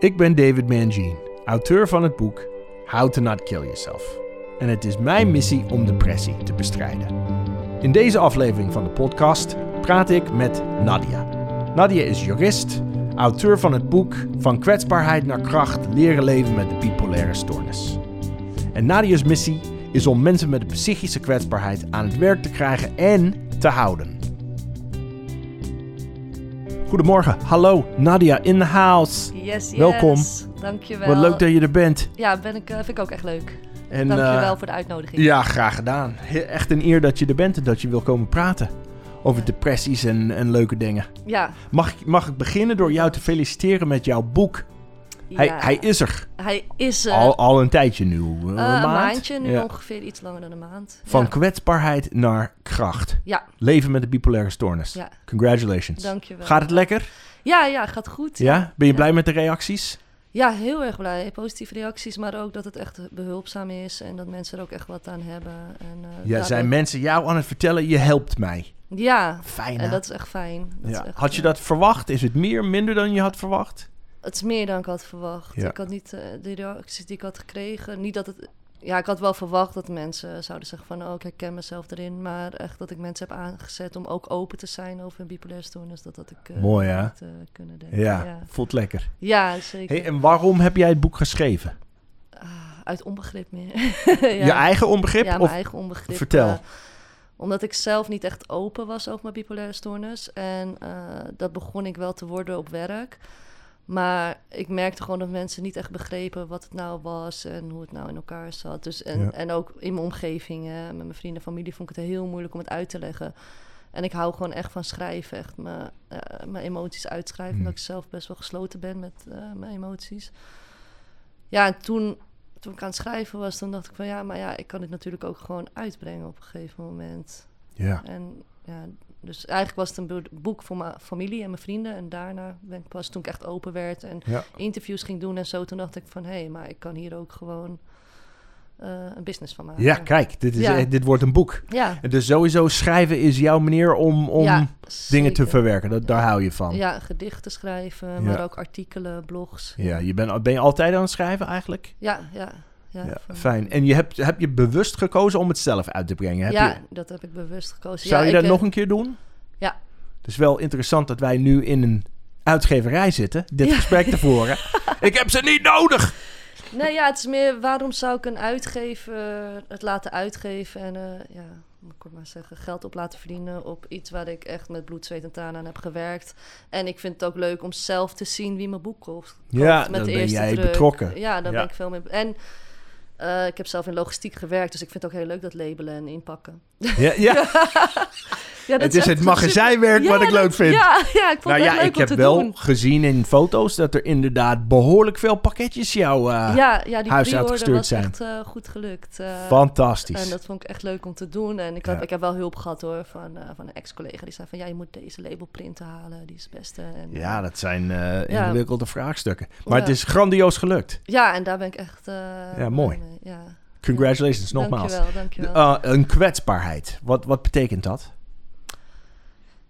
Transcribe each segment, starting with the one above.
Ik ben David Mangine, auteur van het boek How to Not Kill Yourself. En het is mijn missie om depressie te bestrijden. In deze aflevering van de podcast praat ik met Nadia. Nadia is jurist, auteur van het boek Van kwetsbaarheid naar kracht leren leven met de bipolaire stoornis. En Nadia's missie is om mensen met een psychische kwetsbaarheid aan het werk te krijgen en te houden. Goedemorgen, hallo Nadia in the house. Yes, yes. Welkom. Dankjewel. Wat leuk dat je er bent. Ja, ben ik, eh, vind ik ook echt leuk. En, Dankjewel eh, voor de uitnodiging. Ja, graag gedaan. Echt een eer dat je er bent en dat je wil komen praten over depressies en, en leuke dingen. Ja, Mag, ik- mag ik beginnen door jou te feliciteren met jouw boek? Hij, ja. hij is er. Hij is er. Al, al een tijdje nu. Een, een maand? maandje, nu Ja. ongeveer iets langer dan een maand. Van ja. kwetsbaarheid naar kracht. Ja. Leven met de bipolaire stoornis. Ja. Congratulations. Dankjewel. Gaat het lekker? Ja, ja, gaat goed. Ja? Ben je blij met de reacties? Ja, heel erg blij. Positieve reacties, maar ook dat het echt behulpzaam is en dat mensen er ook echt wat aan hebben. En, eh, Ja, zijn mensen jou aan het vertellen, je helpt mij. Ja, Fijn en dat is echt fijn. Dat ja. is echt, Had je dat verwacht? Is het meer, minder dan je had verwacht? Het is meer dan ik had verwacht. Ja. Ik had niet eh, de reacties die ik had gekregen. Niet dat het. Ja, ik had wel verwacht dat mensen zouden zeggen van... oh, ik herken mezelf erin. Maar echt dat ik mensen heb aangezet om ook open te zijn over een bipolaire stoornis. Dat had ik eh, Mooi, hè? niet, eh, kunnen denken. Ja, ja. voelt lekker. Ja, zeker. Hey, en waarom heb jij het boek geschreven? Ah, uit onbegrip meer. Je eigen onbegrip? Ja, mijn of eigen onbegrip. vertel. omdat ik zelf niet echt open was over mijn bipolaire stoornis. En dat begon ik wel te worden op werk. Maar ik merkte gewoon dat mensen niet echt begrepen wat het nou was en hoe het nou in elkaar zat. Dus en, Ja. en ook in mijn omgeving, hè, met mijn vrienden en familie, vond ik het heel moeilijk om het uit te leggen. En ik hou gewoon echt van schrijven, echt mijn, eh, mijn emoties uitschrijven. Hmm. Omdat ik zelf best wel gesloten ben met eh, mijn emoties. Ja, en toen, toen ik aan het schrijven was, toen dacht ik van ja, maar ja, ik kan dit natuurlijk ook gewoon uitbrengen op een gegeven moment. ja. En ja, dus eigenlijk was het een bo- boek voor mijn familie en mijn vrienden. En daarna ben ik pas toen ik echt open werd en Ja. interviews ging doen en zo, toen dacht ik van hé, maar ik kan hier ook gewoon eh, een business van maken. ja, kijk, dit, is, Ja. eh, dit wordt een boek. Ja, En Dus sowieso schrijven is jouw manier om, om ja, dingen te verwerken. Dat, daar hou je van. Ja, Ja, gedichten schrijven, maar ook artikelen, blogs. je bent, ben je altijd aan het schrijven eigenlijk? ja, ja. Ja, fijn. En je hebt, heb je bewust gekozen om het zelf uit te brengen? Heb ja je, dat heb ik bewust gekozen. zou ja, je dat eh, nog een keer doen? Ja. Het is wel interessant dat wij nu in een uitgeverij zitten, dit gesprek te voeren. ik heb ze niet nodig! Nee, ja, het is meer waarom zou ik een uitgever het laten uitgeven en eh, ja, moet ik maar zeggen, geld op laten verdienen op iets waar ik echt met bloed, zweet en tranen aan heb gewerkt. En ik vind het ook leuk om zelf te zien wie mijn boek kost. Ja, koopt met dan de ben jij druk. betrokken. Ja, daar Ja. ben ik veel mee. En eh, ik heb zelf in logistiek gewerkt, dus ik vind het ook heel leuk dat labelen en inpakken. Ja, ja. Ja, dat het is het magazijnwerk super- wat Ja, ik leuk dat- vind. Ja, ja, ik vond Nou het ja, leuk ik om heb te wel doen. gezien in foto's dat er inderdaad behoorlijk veel pakketjes jou... eh, ja, ja, die huis uitgestuurd was zijn. echt eh, goed gelukt. Fantastisch. En dat vond ik echt leuk om te doen. En ik heb, Ja. ik heb wel hulp gehad hoor, van, van een ex-collega. Die zei van, ja, je moet deze labelprinten halen. Die is het beste. En, Ja, dat zijn Ja. ingewikkelde vraagstukken. Maar Ja. het is grandioos gelukt. ja, en daar ben ik echt blij mooi. Mee. Ja. Congratulations, nogmaals. Dankjewel, dankjewel. Uh, een kwetsbaarheid. Wat, wat betekent dat?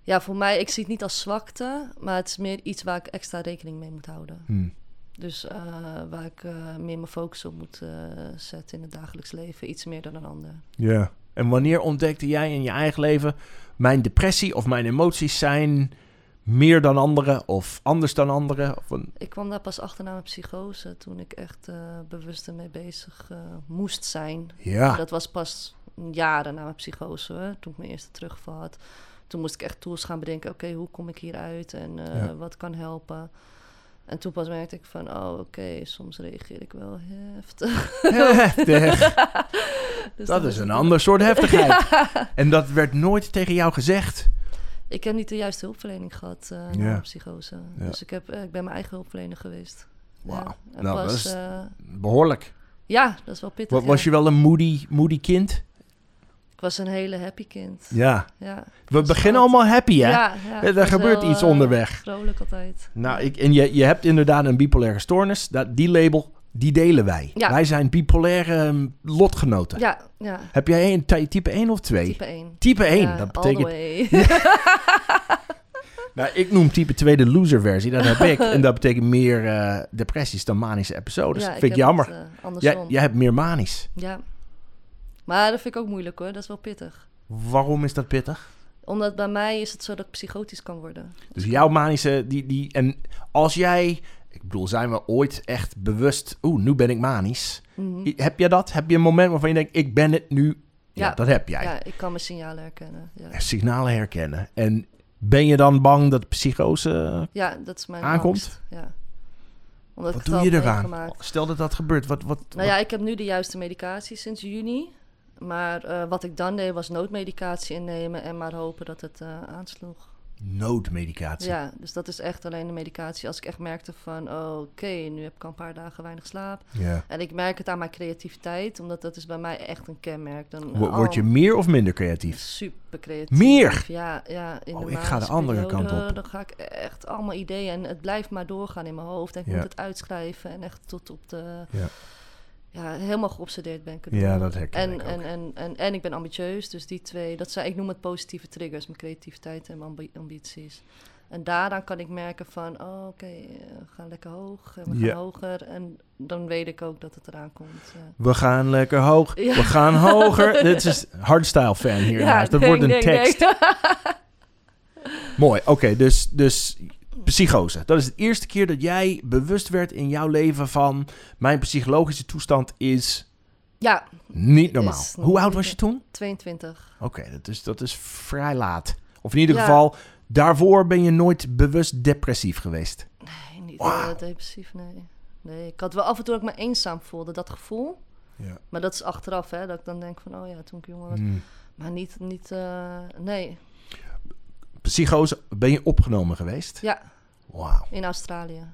Ja, voor mij, ik zie het niet als zwakte. Maar het is meer iets waar ik extra rekening mee moet houden. Hm. Dus eh, waar ik eh, meer mijn focus op moet eh, zetten in het dagelijks leven. Iets meer dan een ander. Ja. En wanneer ontdekte jij in je eigen leven... mijn depressie of mijn emoties zijn meer dan anderen... of anders dan anderen? Of een... Ik kwam daar pas achter na mijn psychose. Toen ik echt eh, bewust ermee bezig eh, moest zijn. Ja, Dat was pas jaren na mijn psychose, toen ik mijn eerste terugval had. Toen moest ik echt tools gaan bedenken, oké, hoe kom ik hieruit en eh, Ja. wat kan helpen. En toen pas merkte ik van, oh oké, soms reageer ik wel heftig. heftig. Dus Dat is een ander soort heftigheid. En dat werd nooit tegen jou gezegd. Ik heb niet de juiste hulpverlening gehad eh, na psychose. Dus ik, heb, eh, ik ben mijn eigen hulpverlener geweest. Wauw. Ja, Nou, pas, dat is eh, behoorlijk. ja, dat is wel pittig. Wa- Was je wel een moody, moody kind? Ik was een hele happy kind. Ja. Ja, We was beginnen altijd- allemaal happy, hè? Ja, ja, Er was gebeurt iets onderweg. Vrolijk altijd. Nou, ik, en je, je hebt inderdaad een bipolaire stoornis. Dat, die label, die delen wij. Ja. Wij zijn bipolaire um, lotgenoten. Ja, ja. Heb jij een ty- type 1 of 2? Type 1. Type 1, Ja, dat betekent... Nou, ik noem type 2 de loser versie. Dat heb ik. En dat betekent meer eh, depressies dan manische episodes. Ja, vind ik jammer. het, eh, Jij, andersom. jij hebt meer manisch. Ja. Maar dat vind ik ook moeilijk hoor. Dat is wel pittig. Waarom is dat pittig? Omdat bij mij is het zo dat ik psychotisch kan worden. Dus jouw manische, die, die, en als jij, ik bedoel, zijn we ooit echt bewust, oeh, nu ben ik manisch. Mhm. Heb je dat? Heb je een moment waarvan je denkt, ik ben het nu? Ja, Ja. dat heb jij. Ja, ik kan mijn signalen herkennen. Ja, Signalen herkennen. En ben je dan bang dat psychose, ja dat is mijn Aankomt? angst. Ja. Omdat wat ik doe je eraan? meegemaakt. Stel dat dat gebeurt, wat, wat, Nou ja, ik heb nu de juiste medicatie sinds juni. Maar eh, wat ik dan deed was noodmedicatie innemen en maar hopen dat het eh, aansloeg. Noodmedicatie? Ja, dus dat is echt alleen de medicatie. Als ik echt merkte van, oh, oké, nu heb ik al een paar dagen weinig slaap. Ja. En ik merk het aan mijn creativiteit, omdat dat is bij mij echt een kenmerk. Dan, oh, Word je meer of minder creatief? Super creatief. Meer? Ja, ja. In Oh, de ik ga de andere kant op. Dan ga ik echt allemaal ideeën en het blijft maar doorgaan in mijn hoofd. En ik Ja. moet het uitschrijven en echt tot op de... Ja. Ja, helemaal geobsedeerd ben ik. Ja, dat herken en, ik en, en, en, en ik ben ambitieus, dus die twee, dat zijn, ik noem het positieve triggers, mijn creativiteit en mijn ambi- ambities. En daaraan kan ik merken van, oh, oké, eh, we gaan lekker hoog, en we gaan Ja. hoger. En dan weet ik ook dat het eraan komt. ja. We gaan lekker hoog. Ja. We gaan hoger. Dit is hardstyle fan hier. Dat ding, wordt een tekst. Mooi. Oké, dus, dus psychose. Dat is de eerste keer dat jij bewust werd in jouw leven van... mijn psychologische toestand is ja, niet normaal. Is Hoe oud was je toen? 22. Oké, dat, is, dat is vrij laat. Of in ieder Ja. geval, daarvoor ben je nooit bewust depressief geweest. Nee, niet eh, depressief, nee. Nee, ik had wel af en toe dat ik me eenzaam voelde, dat gevoel. Ja. Maar dat is achteraf, hè, dat ik dan denk van, oh ja, toen ik jonger was. Hmm. Maar niet, niet eh, nee. Psychose, ben je opgenomen geweest? Ja, Wauw. in Australië.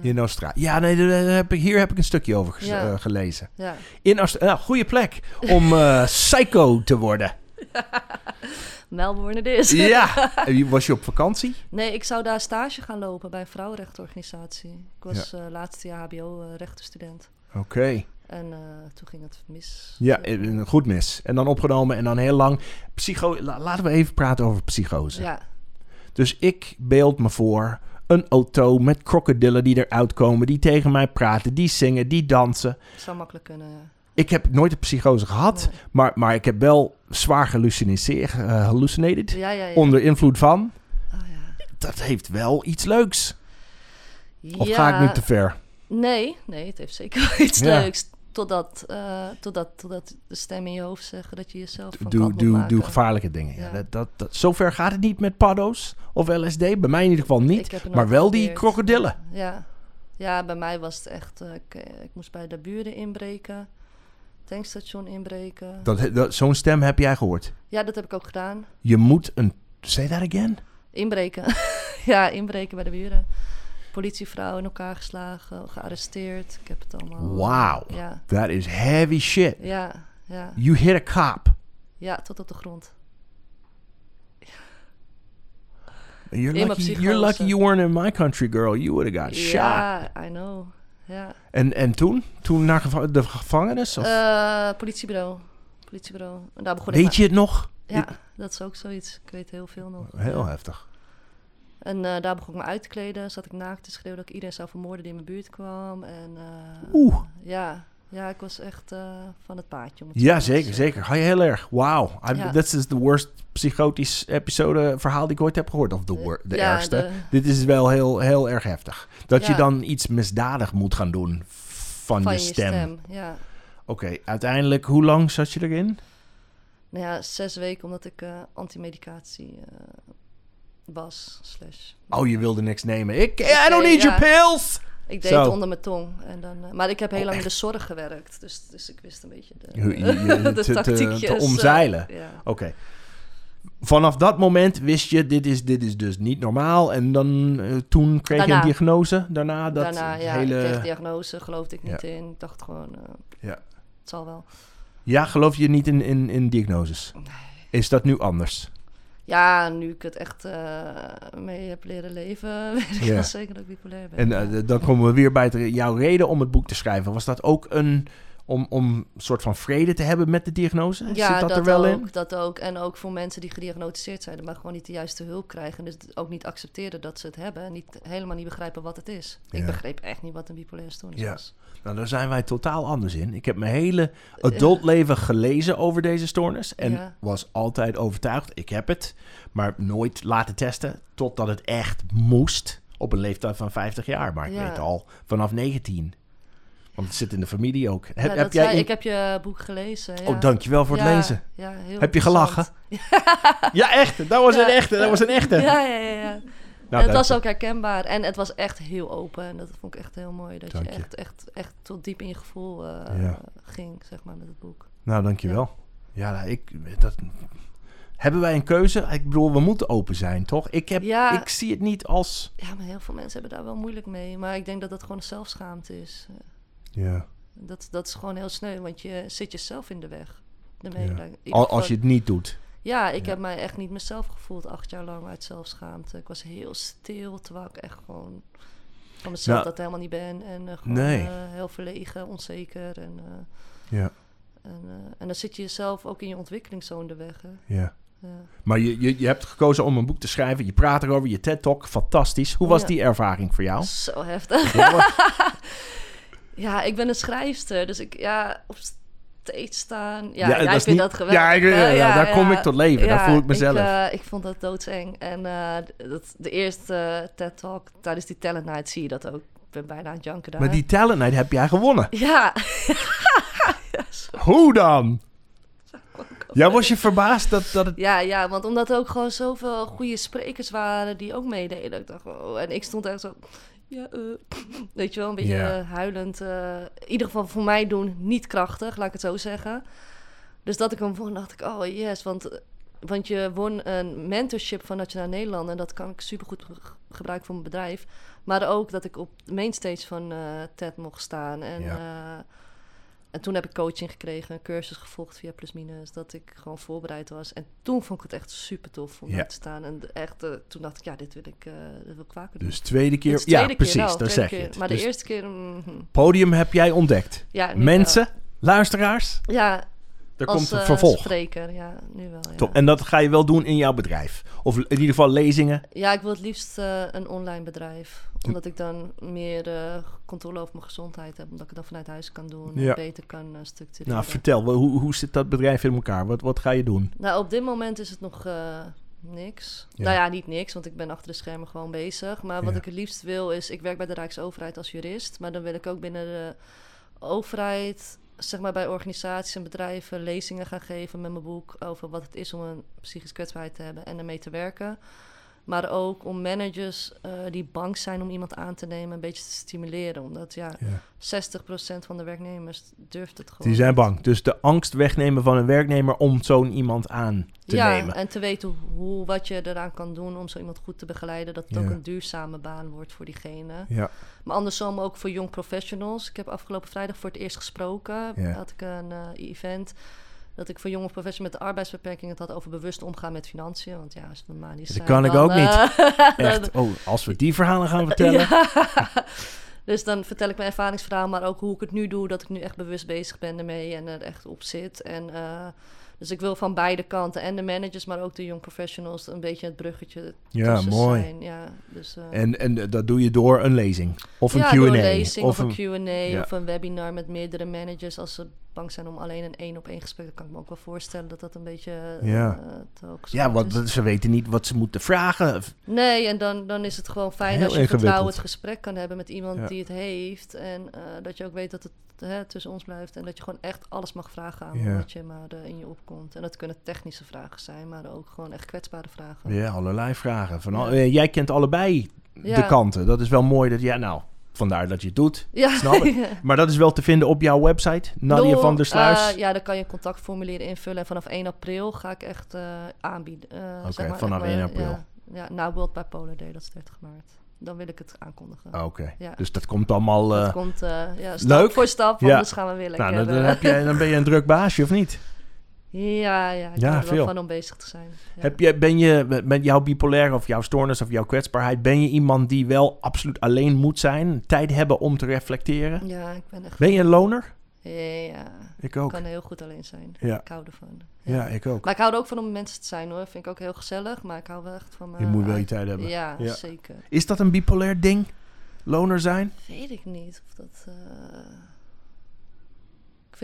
In Australië. Ja, nee, daar heb ik, hier heb ik een stukje over Ja. eh, gelezen. Ja. In Australië. Nou, goede plek om eh, psycho te worden. Melbourne het is. Ja. Was je op vakantie? Nee, ik zou daar stage gaan lopen bij een vrouwenrechtenorganisatie. Ik was eh laatste jaar HBO-rechtenstudent. Oké. En eh, toen ging het mis. Ja, een goed mis. En dan opgenomen en dan heel lang. Psycho la- laten we even praten over psychose. Ja, Dus ik beeld me voor een auto met krokodillen die eruit komen, die tegen mij praten, die zingen, die dansen. het zou makkelijk kunnen, ja. Ik heb nooit een psychose gehad, Nee. maar, maar ik heb wel zwaar gehallucineerd, eh, hallucinated. Ja, ja, ja. Onder invloed van. Oh, ja. Dat heeft wel iets leuks. Of ga ik nu te ver? Nee, nee, het heeft zeker wel iets leuks. Totdat, eh, totdat, totdat de stem in je hoofd zeggen dat je jezelf van Doe, doe, maken. doe gevaarlijke dingen. Ja. Ja. Dat, dat, dat, zover gaat het niet met paddo's of LSD. Bij mij in ieder geval niet. Maar wel die krokodillen. Ja. ja, bij mij was het echt... eh, ik, eh, ik moest bij de buren inbreken. Tankstation inbreken. Dat, dat, Zo'n stem heb jij gehoord. Ja, dat heb ik ook gedaan. Je moet een... Say that again? Inbreken. ja, inbreken bij de buren. Politievrouw in elkaar geslagen, gearresteerd. Ik heb het allemaal... Wauw. Ja, That is heavy shit. ja, ja. You hit a cop. Ja, tot op de grond. You're In lucky, you're lucky you weren't in my country, girl. You would have got shot. Ja, I know. Ja. En, en toen? Toen naar geva- de gevangenis? Of? Eh, politiebureau. Politiebureau. En daar begon Weet je het nog? Ja, dat is ook zoiets. Ik weet heel veel nog. Heel Ja. heftig. En eh, daar begon ik me uit te kleden. Zat ik naakt te schreeuwen dat ik iedereen zou vermoorden die in mijn buurt kwam. En eh, Oeh. ja, ja, ik was echt eh, van het paadje. om het zo Ja, zeker, zeker. Ga je heel erg. Wauw. Ja. This is the worst psychotisch episode verhaal die ik ooit heb gehoord. Of de, wor- de Ja, ergste. de- Dit is wel heel, heel erg heftig. Dat je dan iets misdadig moet gaan doen van, van je stem. Ja. Oké, uiteindelijk, hoe lang zat je erin? Nou ja, zes weken omdat ik eh antimedicatie was. Slash. Oh, je wilde niks nemen. Ik, I don't need ja. your pills! Ik deed Zo. het onder mijn tong. En dan, eh, maar ik heb heel Oh, lang in de zorg gewerkt. Dus, dus ik wist een beetje de, Je- je- je- de te- te- tactiekjes. te eh, omzeilen. ja. Oké. Vanaf dat moment wist je, dit is, dit is dus niet normaal. En dan, eh, toen kreeg je Daarna. een diagnose. Daarna dat Daarna, ja, hele... ik kreeg diagnose, geloofde ik niet Ja. in. Ik dacht gewoon, eh, Ja. het zal wel. Ja, geloof je niet in, in, in diagnoses? Is dat nu anders? Ja, nu ik het echt eh, mee heb leren leven, weet ik Ja. wel zeker dat ik bipolair ben. En eh, dan komen we weer bij het- jouw reden om het boek te schrijven. Was dat ook een om, om een soort van vrede te hebben met de diagnose? Ja, Zit dat, dat, er wel ook, in? dat ook. En ook voor mensen die gediagnosticeerd zijn, maar gewoon niet de juiste hulp krijgen. Dus ook niet accepteren dat ze het hebben. En niet, helemaal niet begrijpen wat het is. Ja. Ik begreep echt niet wat een bipolaire stoornis Ja. was. Nou, daar zijn wij totaal anders in. Ik heb mijn hele adult leven gelezen over deze stoornis. En Ja. was altijd overtuigd, ik heb het. Maar nooit laten testen totdat het echt moest. Op een leeftijd van 50 jaar. Maar ik weet al vanaf 19. Want het zit in de familie ook. Heb, Ja, heb jij zei- Ik heb je boek gelezen. Ja. Oh, dankjewel voor het Ja, lezen. Ja, heel Heb je gelachen? Ja, echt. Dat was Ja. een echte. Dat was een echte. Ja, ja, ja. ja. Nou, het was ook herkenbaar. En het was echt heel open. En dat vond ik echt heel mooi. Dat Dank je echt, echt, echt tot diep in je gevoel eh, Ja. ging, zeg maar, met het boek. je. Nou, dankjewel. Ja, nou, ik... Dat, hebben wij een keuze? Ik bedoel, we moeten open zijn, toch? Ik, heb, Ja. ik zie het niet als... Ja, maar heel veel mensen hebben daar wel moeilijk mee. Maar ik denk dat dat gewoon zelfschaamte is. Ja. Dat, dat is gewoon heel sneu, want je zit jezelf in de weg. De Ja. Al- Als je het niet doet. Ja, ik Ja. heb mij echt niet mezelf gevoeld acht jaar lang uit zelfschaamte. Ik was heel stil, terwijl ik echt gewoon van mezelf Nou, dat helemaal niet ben. En eh, gewoon nee. eh, heel verlegen, onzeker. En, eh, Ja, en, en dan zit je jezelf ook in je ontwikkeling zo in de weg. Hè. ja. Ja. Maar je, je, je hebt gekozen om een boek te schrijven. Je praat erover, je TED-talk. Fantastisch. Hoe was Ja. die ervaring voor jou? Zo heftig. Ja, Ja, ik ben een schrijfster, dus ik ja, op stage staan. Ja, Ja, is vindt niet- dat geweldig. Ja, ik- daar kom ik tot leven. Daar voel ik mezelf. Ik, eh, ik vond dat doodseng. En eh, dat, de eerste eh, TED-talk tijdens die talent night zie je dat ook. Ik ben bijna aan het janken daar. maar die talent night heb jij gewonnen. Ja. Hoe dan? Ja, was je verbaasd dat, dat het... ja, ja, want omdat er ook gewoon zoveel goede sprekers waren die ook meededen. Ik dacht, oh, en ik stond echt zo... Ja, eh, weet je wel, een beetje eh, huilend. eh, in ieder geval voor mij doen niet krachtig, laat ik het zo zeggen. Dus dat ik hem won, dacht ik, oh yes. Want, want je won een mentorship van Nationaal Nederland. En dat kan ik supergoed ge- gebruiken voor mijn bedrijf. Maar ook dat ik op de mainstage van TED mocht staan. En, Ja. En toen heb ik coaching gekregen, een cursus gevolgd via Plus Minus. Dat ik gewoon voorbereid was. En toen vond ik het echt super tof om Ja. daar te staan. En echt, toen dacht ik, ja, dit wil ik, dit wil ik vaker doen. Dus tweede keer... Dit is de ja, tweede keer precies, daar tweede zeg je keer. het. Maar Dus de eerste keer... mhm. podium heb jij ontdekt. ja, Mensen, luisteraars. Ja, er als komt een eh, vervolg. spreker. Ja, nu wel. Ja. Top. En dat ga je wel doen in jouw bedrijf. Of in ieder geval lezingen. Ja, ik wil het liefst eh, een online bedrijf. Omdat ik dan meer eh, controle over mijn gezondheid heb. Omdat ik het dan vanuit huis kan doen. Ja. En beter kan structureren. Nou, vertel, hoe, hoe zit dat bedrijf in elkaar? Wat, wat ga je doen? Nou, op dit moment is het nog niks. Ja. Nou ja, niet niks, want ik ben achter de schermen gewoon bezig. Maar wat ik het liefst wil is, ik werk bij de Rijksoverheid als jurist. Maar dan wil ik ook binnen de overheid, zeg maar bij organisaties en bedrijven, lezingen gaan geven met mijn boek over wat het is om een psychische kwetsbaarheid te hebben en ermee te werken. Maar ook om managers eh, die bang zijn om iemand aan te nemen, een beetje te stimuleren. Omdat ja, Ja. 60% van de werknemers durft het gewoon. Die zijn bang. Dus de angst wegnemen van een werknemer om zo'n iemand aan te ja, nemen. en te weten hoe, wat je eraan kan doen om zo iemand goed te begeleiden. Dat het ook Ja. een duurzame baan wordt voor diegene. Ja, Maar andersom ook voor young professionals. Ik heb afgelopen vrijdag voor het eerst gesproken. Ja. Had ik een eh, event dat ik voor jonge professionals met de arbeidsbeperking het had over bewust omgaan met financiën. Want ja, als normaal niet Dat zijn, kan ik dan, ook niet. eh, echt. Oh, als we die verhalen gaan vertellen. Ja. Dus dan vertel ik mijn ervaringsverhaal, maar ook hoe ik het nu doe. Dat ik nu echt bewust bezig ben ermee en er echt op zit. En, eh, dus ik wil van beide kanten, en de managers, maar ook de young professionals, een beetje het bruggetje Ja, mooi. zijn. Ja, dus, eh, En, en dat doe je door een lezing. Of een ja, Q&A. lezing of, een- een Q&A ja. of een webinar met meerdere managers. Als ze bang zijn om alleen een één op één gesprek, dan kan ik me ook wel voorstellen dat dat een beetje eh, Ja. hoog Ja, want is. ze weten niet wat ze moeten vragen. Nee, en dan, dan is het gewoon fijn Heel als je ingewikkeld. vertrouwend gesprek kan hebben met iemand Ja. die het heeft. En eh, dat je ook weet dat het hè, tussen ons blijft. En dat je gewoon echt alles mag vragen aan Ja. wat je maar eh, in je opkomt. En dat kunnen technische vragen zijn, maar ook gewoon echt kwetsbare vragen. Ja, allerlei vragen. Van al- eh, jij kent allebei de kanten. Dat is wel mooi. Dat, ja, nou, vandaar dat je het doet. Ja, Snap ik. Maar dat is wel te vinden op jouw website. Nadia van der Sluis. eh, ja, dan kan je contactformulier invullen. En vanaf 1 april ga ik echt eh, aanbieden. eh, Oké, zeg maar, vanaf echt, 1 eh, april. Ja, ja, na World Bipolar Day, dat is 30 maart. Dan wil ik het aankondigen. Ah, Oké, Ja. dus dat komt allemaal... dat komt ja, stap leuk. voor stap, Ja. anders gaan we weer lekker... nou, dan, dan, heb je, dan ben je een druk baasje, of niet? Ja, ja, ik Ja, ben er veel. wel van om bezig te zijn. Ja. Heb je, ben je met- jouw bipolair of jouw stoornis of jouw kwetsbaarheid... ben je iemand die wel absoluut alleen moet zijn? Tijd hebben om te reflecteren? Ja, ik ben echt... Ben je een loner? Ja, Ik ook. kan heel goed alleen zijn. Ja. Ik hou ervan. Ja, ik ook. Maar ik hou er ook van om mensen te zijn hoor. Vind ik ook heel gezellig. Maar ik hou wel echt van... Je moet wel je eigen- tijd hebben. Ja, Ja. zeker. Is dat een bipolair ding? Loner zijn? Weet ik niet of dat... eh, Ik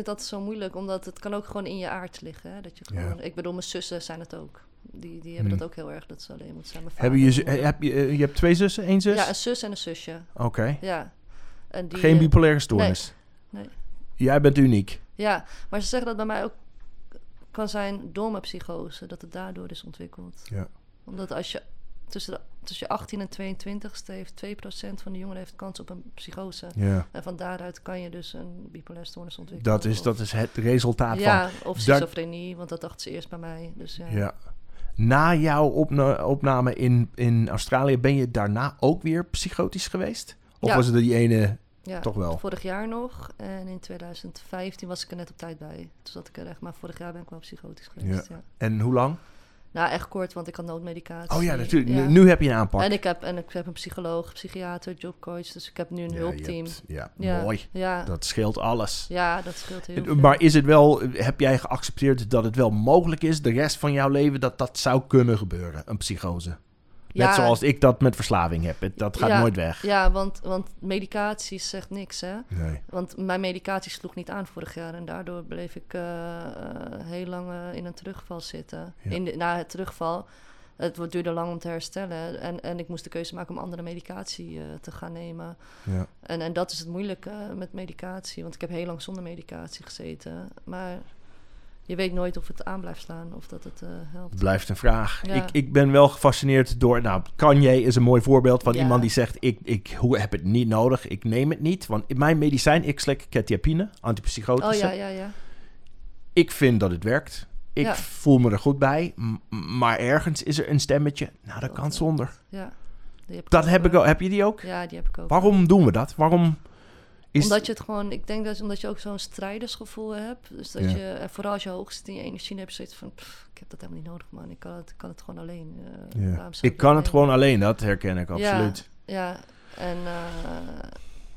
vind dat zo moeilijk, omdat het kan ook gewoon in je aard liggen. Hè? Dat je Ja. gewoon... Ik bedoel, mijn zussen zijn het ook. Die, die hebben Hmm. dat ook heel erg, dat ze alleen moeten zijn. Hebben je, heb je, eh, je hebt twee zussen, één zus? Ja, een zus en een zusje. Oké. Ja. En die, Geen eh, bipolaire stoornis? Nee, nee. Jij bent uniek. Ja, maar ze zeggen dat bij mij ook kan zijn door mijn psychose, dat het daardoor is ontwikkeld. Ja. Omdat als je tussen, de, tussen je 18 en 22 heeft 2% van de jongeren heeft kans op een psychose. Ja. En van daaruit kan je dus een bipolaire stoornis ontwikkelen. Dat is, Of- dat is het resultaat ja, of schizofrenie, want dat dacht ze eerst bij mij. Dus ja. van. Ja. Na jouw opna- opname in, in Australië ben je daarna ook weer psychotisch geweest? Of was het die ene Ja, toch wel? Vorig jaar nog. En in 2015 was ik er net op tijd bij. Toen zat ik er echt. Maar vorig jaar ben ik wel psychotisch geweest. Ja. En hoe lang? Nou, echt kort, want ik had noodmedicatie. Oh ja, natuurlijk. Ja. Nu, nu heb je een aanpak. En ik heb, en ik heb een psycholoog, psychiater, jobcoach. Dus ik heb nu een Ja, hulpteam. hebt- ja, Ja, mooi. Ja, Dat scheelt alles. ja, dat scheelt heel veel. Maar is het wel, heb jij geaccepteerd dat het wel mogelijk is, de rest van jouw leven, dat dat zou kunnen gebeuren, een psychose? Net Ja, zoals ik dat met verslaving heb. Dat gaat Ja. nooit weg. Ja, want, want medicatie zegt niks, hè. Nee. Want mijn medicatie sloeg niet aan vorig jaar. En daardoor bleef ik eh, eh, heel lang eh, in een terugval zitten. Ja. In de, na het terugval, het wordt- duurde lang om te herstellen. En, en ik moest de keuze maken om andere medicatie eh, te gaan nemen. Ja. En, en dat is het moeilijke met medicatie. Want ik heb heel lang zonder medicatie gezeten. Maar je weet nooit of het aan blijft slaan of dat het eh, helpt. Blijft een vraag. Ja. Ik, ik ben wel gefascineerd door... Nou, Kanye is een mooi voorbeeld van Ja. iemand die zegt... Ik, ik hoe- heb het niet nodig, ik neem het niet. Want in mijn medicijn, ik slik ketiapine, Oh antipsychotische. ja, ja, ja. Ik vind dat het werkt. Ik Ja. voel me er goed bij. Maar ergens is er een stemmetje. Nou, dat Dat, kan eh, zonder. ja. Die heb Dat heb ik ook. ook. Heb je die ook? Ja, die heb ik ook. Waarom doen we dat? Waarom is... Omdat je het gewoon, ik denk dat omdat je ook zo'n strijdersgevoel hebt. Dus dat Ja. je, en vooral als je hoog zit in je energie, dan heb je zoiets van, "Pff, ik heb dat helemaal niet nodig, man. Ik kan het, ik kan het gewoon alleen. eh, Ja. Ik kan het nemen?" gewoon alleen, dat herken ik absoluut. Ja, en, eh,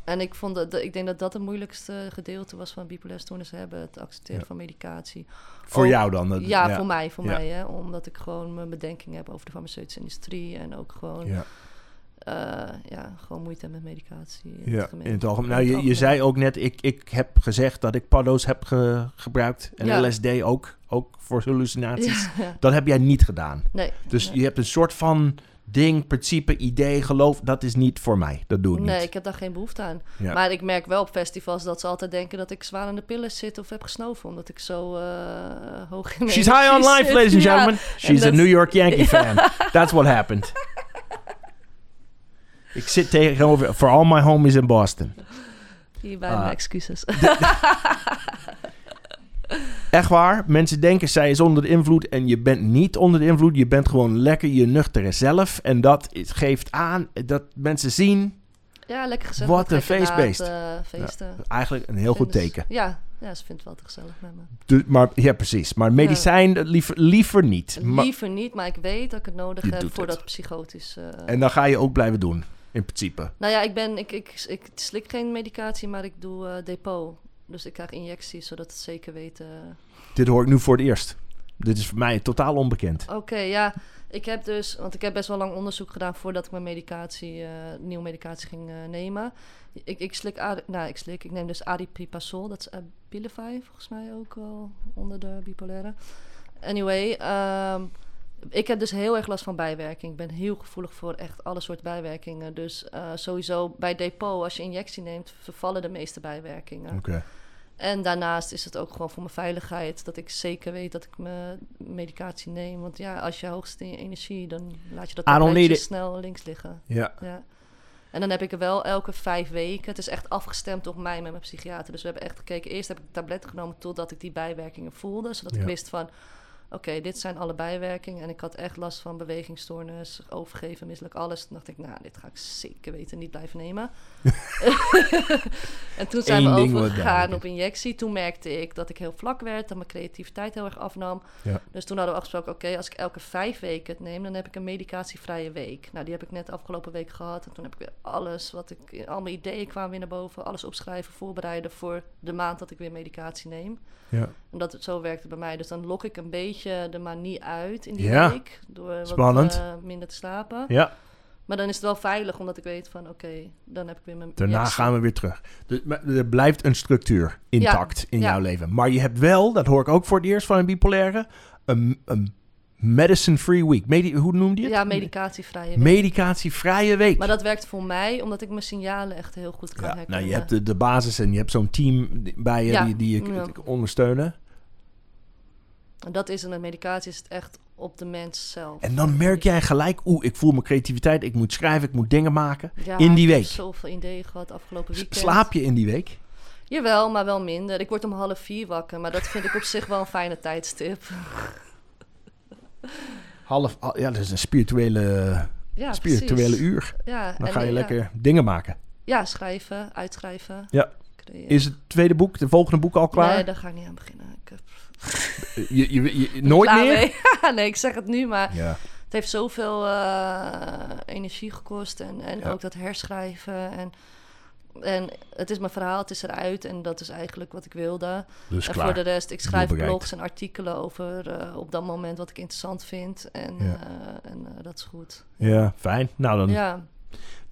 en ik, vond dat, ik denk dat dat het moeilijkste gedeelte was van bipolaire stoornis hebben. Het accepteren Ja. van medicatie. Voor Ook- jou dan? dat- ja, voor mij, voor Ja. mij. Hè, omdat ik gewoon mijn bedenking heb over de farmaceutische industrie. En ook gewoon, Ja, eh, ja, gewoon moeite met medicatie. in ja in het algemeen. Nou, je, je zei ook net, ik, ik heb gezegd dat ik paddo's heb ge- gebruikt. En Ja. LSD ook, ook voor hallucinaties. Ja. Dat heb jij niet gedaan. Nee. Dus nee. je hebt een soort van ding, principe, idee, geloof. Dat is niet voor mij. Dat doe ik Nee, niet. ik heb daar geen behoefte aan. Ja. Maar ik merk wel op festivals dat ze altijd denken dat ik zwaar aan de pillen zit of heb gesnoven. Omdat ik zo eh, hoog in She's high on life, ladies and gentlemen. She's a New York Yankee fan. That's what happened. Ik zit tegenover, for all my homies in Boston. Hierbij Ah. mijn excuses. Echt waar, mensen denken zij is onder de invloed en je bent niet onder de invloed. Je bent gewoon lekker je nuchtere zelf. En dat geeft aan dat mensen zien ja, lekker gezellig. Wat een feestbeest. eigenlijk een heel goed ze- teken. Ja, ja, ze vindt het wel te gezellig met me. Dus, maar, ja, precies. Maar medicijn eh, liever, liever niet. Liever niet, maar ik weet dat ik het nodig Je heb voor dat psychotisch. en dan ga je ook blijven doen, in principe. Nou ja, ik, ben, ik, ik, ik slik geen medicatie, maar ik doe eh, depot. Dus ik krijg injecties, zodat het zeker weten. Dit hoor ik nu voor het eerst. Dit is voor mij totaal onbekend. Oké, ja. Ik heb dus, want ik heb best wel lang onderzoek gedaan voordat ik mijn medicatie, eh, nieuwe medicatie ging eh, nemen. Ik, ik slik, nou ik slik, ik neem dus aripiprazol, dat is Abilify volgens mij ook wel onder de bipolaire. Anyway, ehm, ik heb dus heel erg last van bijwerking. Ik ben heel gevoelig voor echt alle soorten bijwerkingen. Dus eh, sowieso bij depot, als je injectie neemt, vervallen de meeste bijwerkingen. Oké. En daarnaast is het ook gewoon voor mijn veiligheid dat ik zeker weet dat ik mijn medicatie neem. Want ja, als je hoogst in je energie, dan laat je dat it. snel links liggen. Ja. Ja. En dan heb ik er wel elke vijf weken. Het is echt afgestemd op mij met mijn psychiater. Dus we hebben echt gekeken. Eerst heb ik tabletten genomen totdat ik die bijwerkingen voelde. Zodat Ja. ik wist van, oké, dit zijn alle bijwerkingen. En ik had echt last van bewegingsstoornis, overgeven, misselijk alles. Toen dacht ik, nou, dit ga ik zeker weten niet blijven nemen. en toen zijn Eén we overgegaan op injectie. Toen merkte ik dat ik heel vlak werd, dat mijn creativiteit heel erg afnam. Ja. Dus toen hadden we afgesproken, oké, als ik elke vijf weken het neem, dan heb ik een medicatievrije week. Nou, die heb ik net afgelopen week gehad. En toen heb ik weer alles wat ik, al mijn ideeën kwamen weer naar boven. Alles opschrijven, voorbereiden voor de maand dat ik weer medicatie neem. Ja. En dat het zo werkte bij mij. Dus dan lok ik een beetje de manie uit in die Ja. week. Door wat Spannend. eh, minder te slapen. ja, Maar dan is het wel veilig, omdat ik weet van, oké, dan heb ik weer mijn daarna injectie. gaan we weer terug. Dus, maar er blijft een structuur intact in ja. jouw leven. Maar je hebt wel, dat hoor ik ook voor het eerst van een bipolaire, een, een medicine-free week. Medi hoe noemde je het? Ja, medicatievrije week. Medicatievrije week. Maar dat werkt voor mij, omdat ik mijn signalen echt heel goed kan ja, herkennen. nou, je hebt de, de basis en je hebt zo'n team bij je Ja, die, die je ja. ondersteunen. En dat is het, met medicatie is het echt op de mens zelf. En dan merk jij gelijk, oeh, ik voel mijn creativiteit, ik moet schrijven, ik moet dingen maken. Ja, in die ik heb week. zoveel ideeën gehad afgelopen weekend. Slaap je in die week? Jawel, maar wel minder. Ik word om half vier wakker, maar dat vind ik op zich wel een fijne tijdstip. Half, al- ja, dat is een spirituele, Ja, spirituele precies. uur. Ja, Dan ga je ja. lekker dingen maken. Ja, schrijven, uitschrijven. Ja. Creëren. Is het tweede boek, de volgende boek al klaar? Nee, daar ga ik niet aan beginnen. Ik heb je, je, je- nooit klaar meer? mee. nee, ik zeg het nu, maar Ja. het heeft zoveel eh, energie gekost. En, en Ja. ook dat herschrijven. En, en het is mijn verhaal, het is eruit. En dat is eigenlijk wat ik wilde. Dus en klaar. voor de rest, ik schrijf blogs en artikelen over eh, op dat moment wat ik interessant vind. En, Ja. eh, en eh, dat is goed. Ja, fijn. Nou, dan, Ja,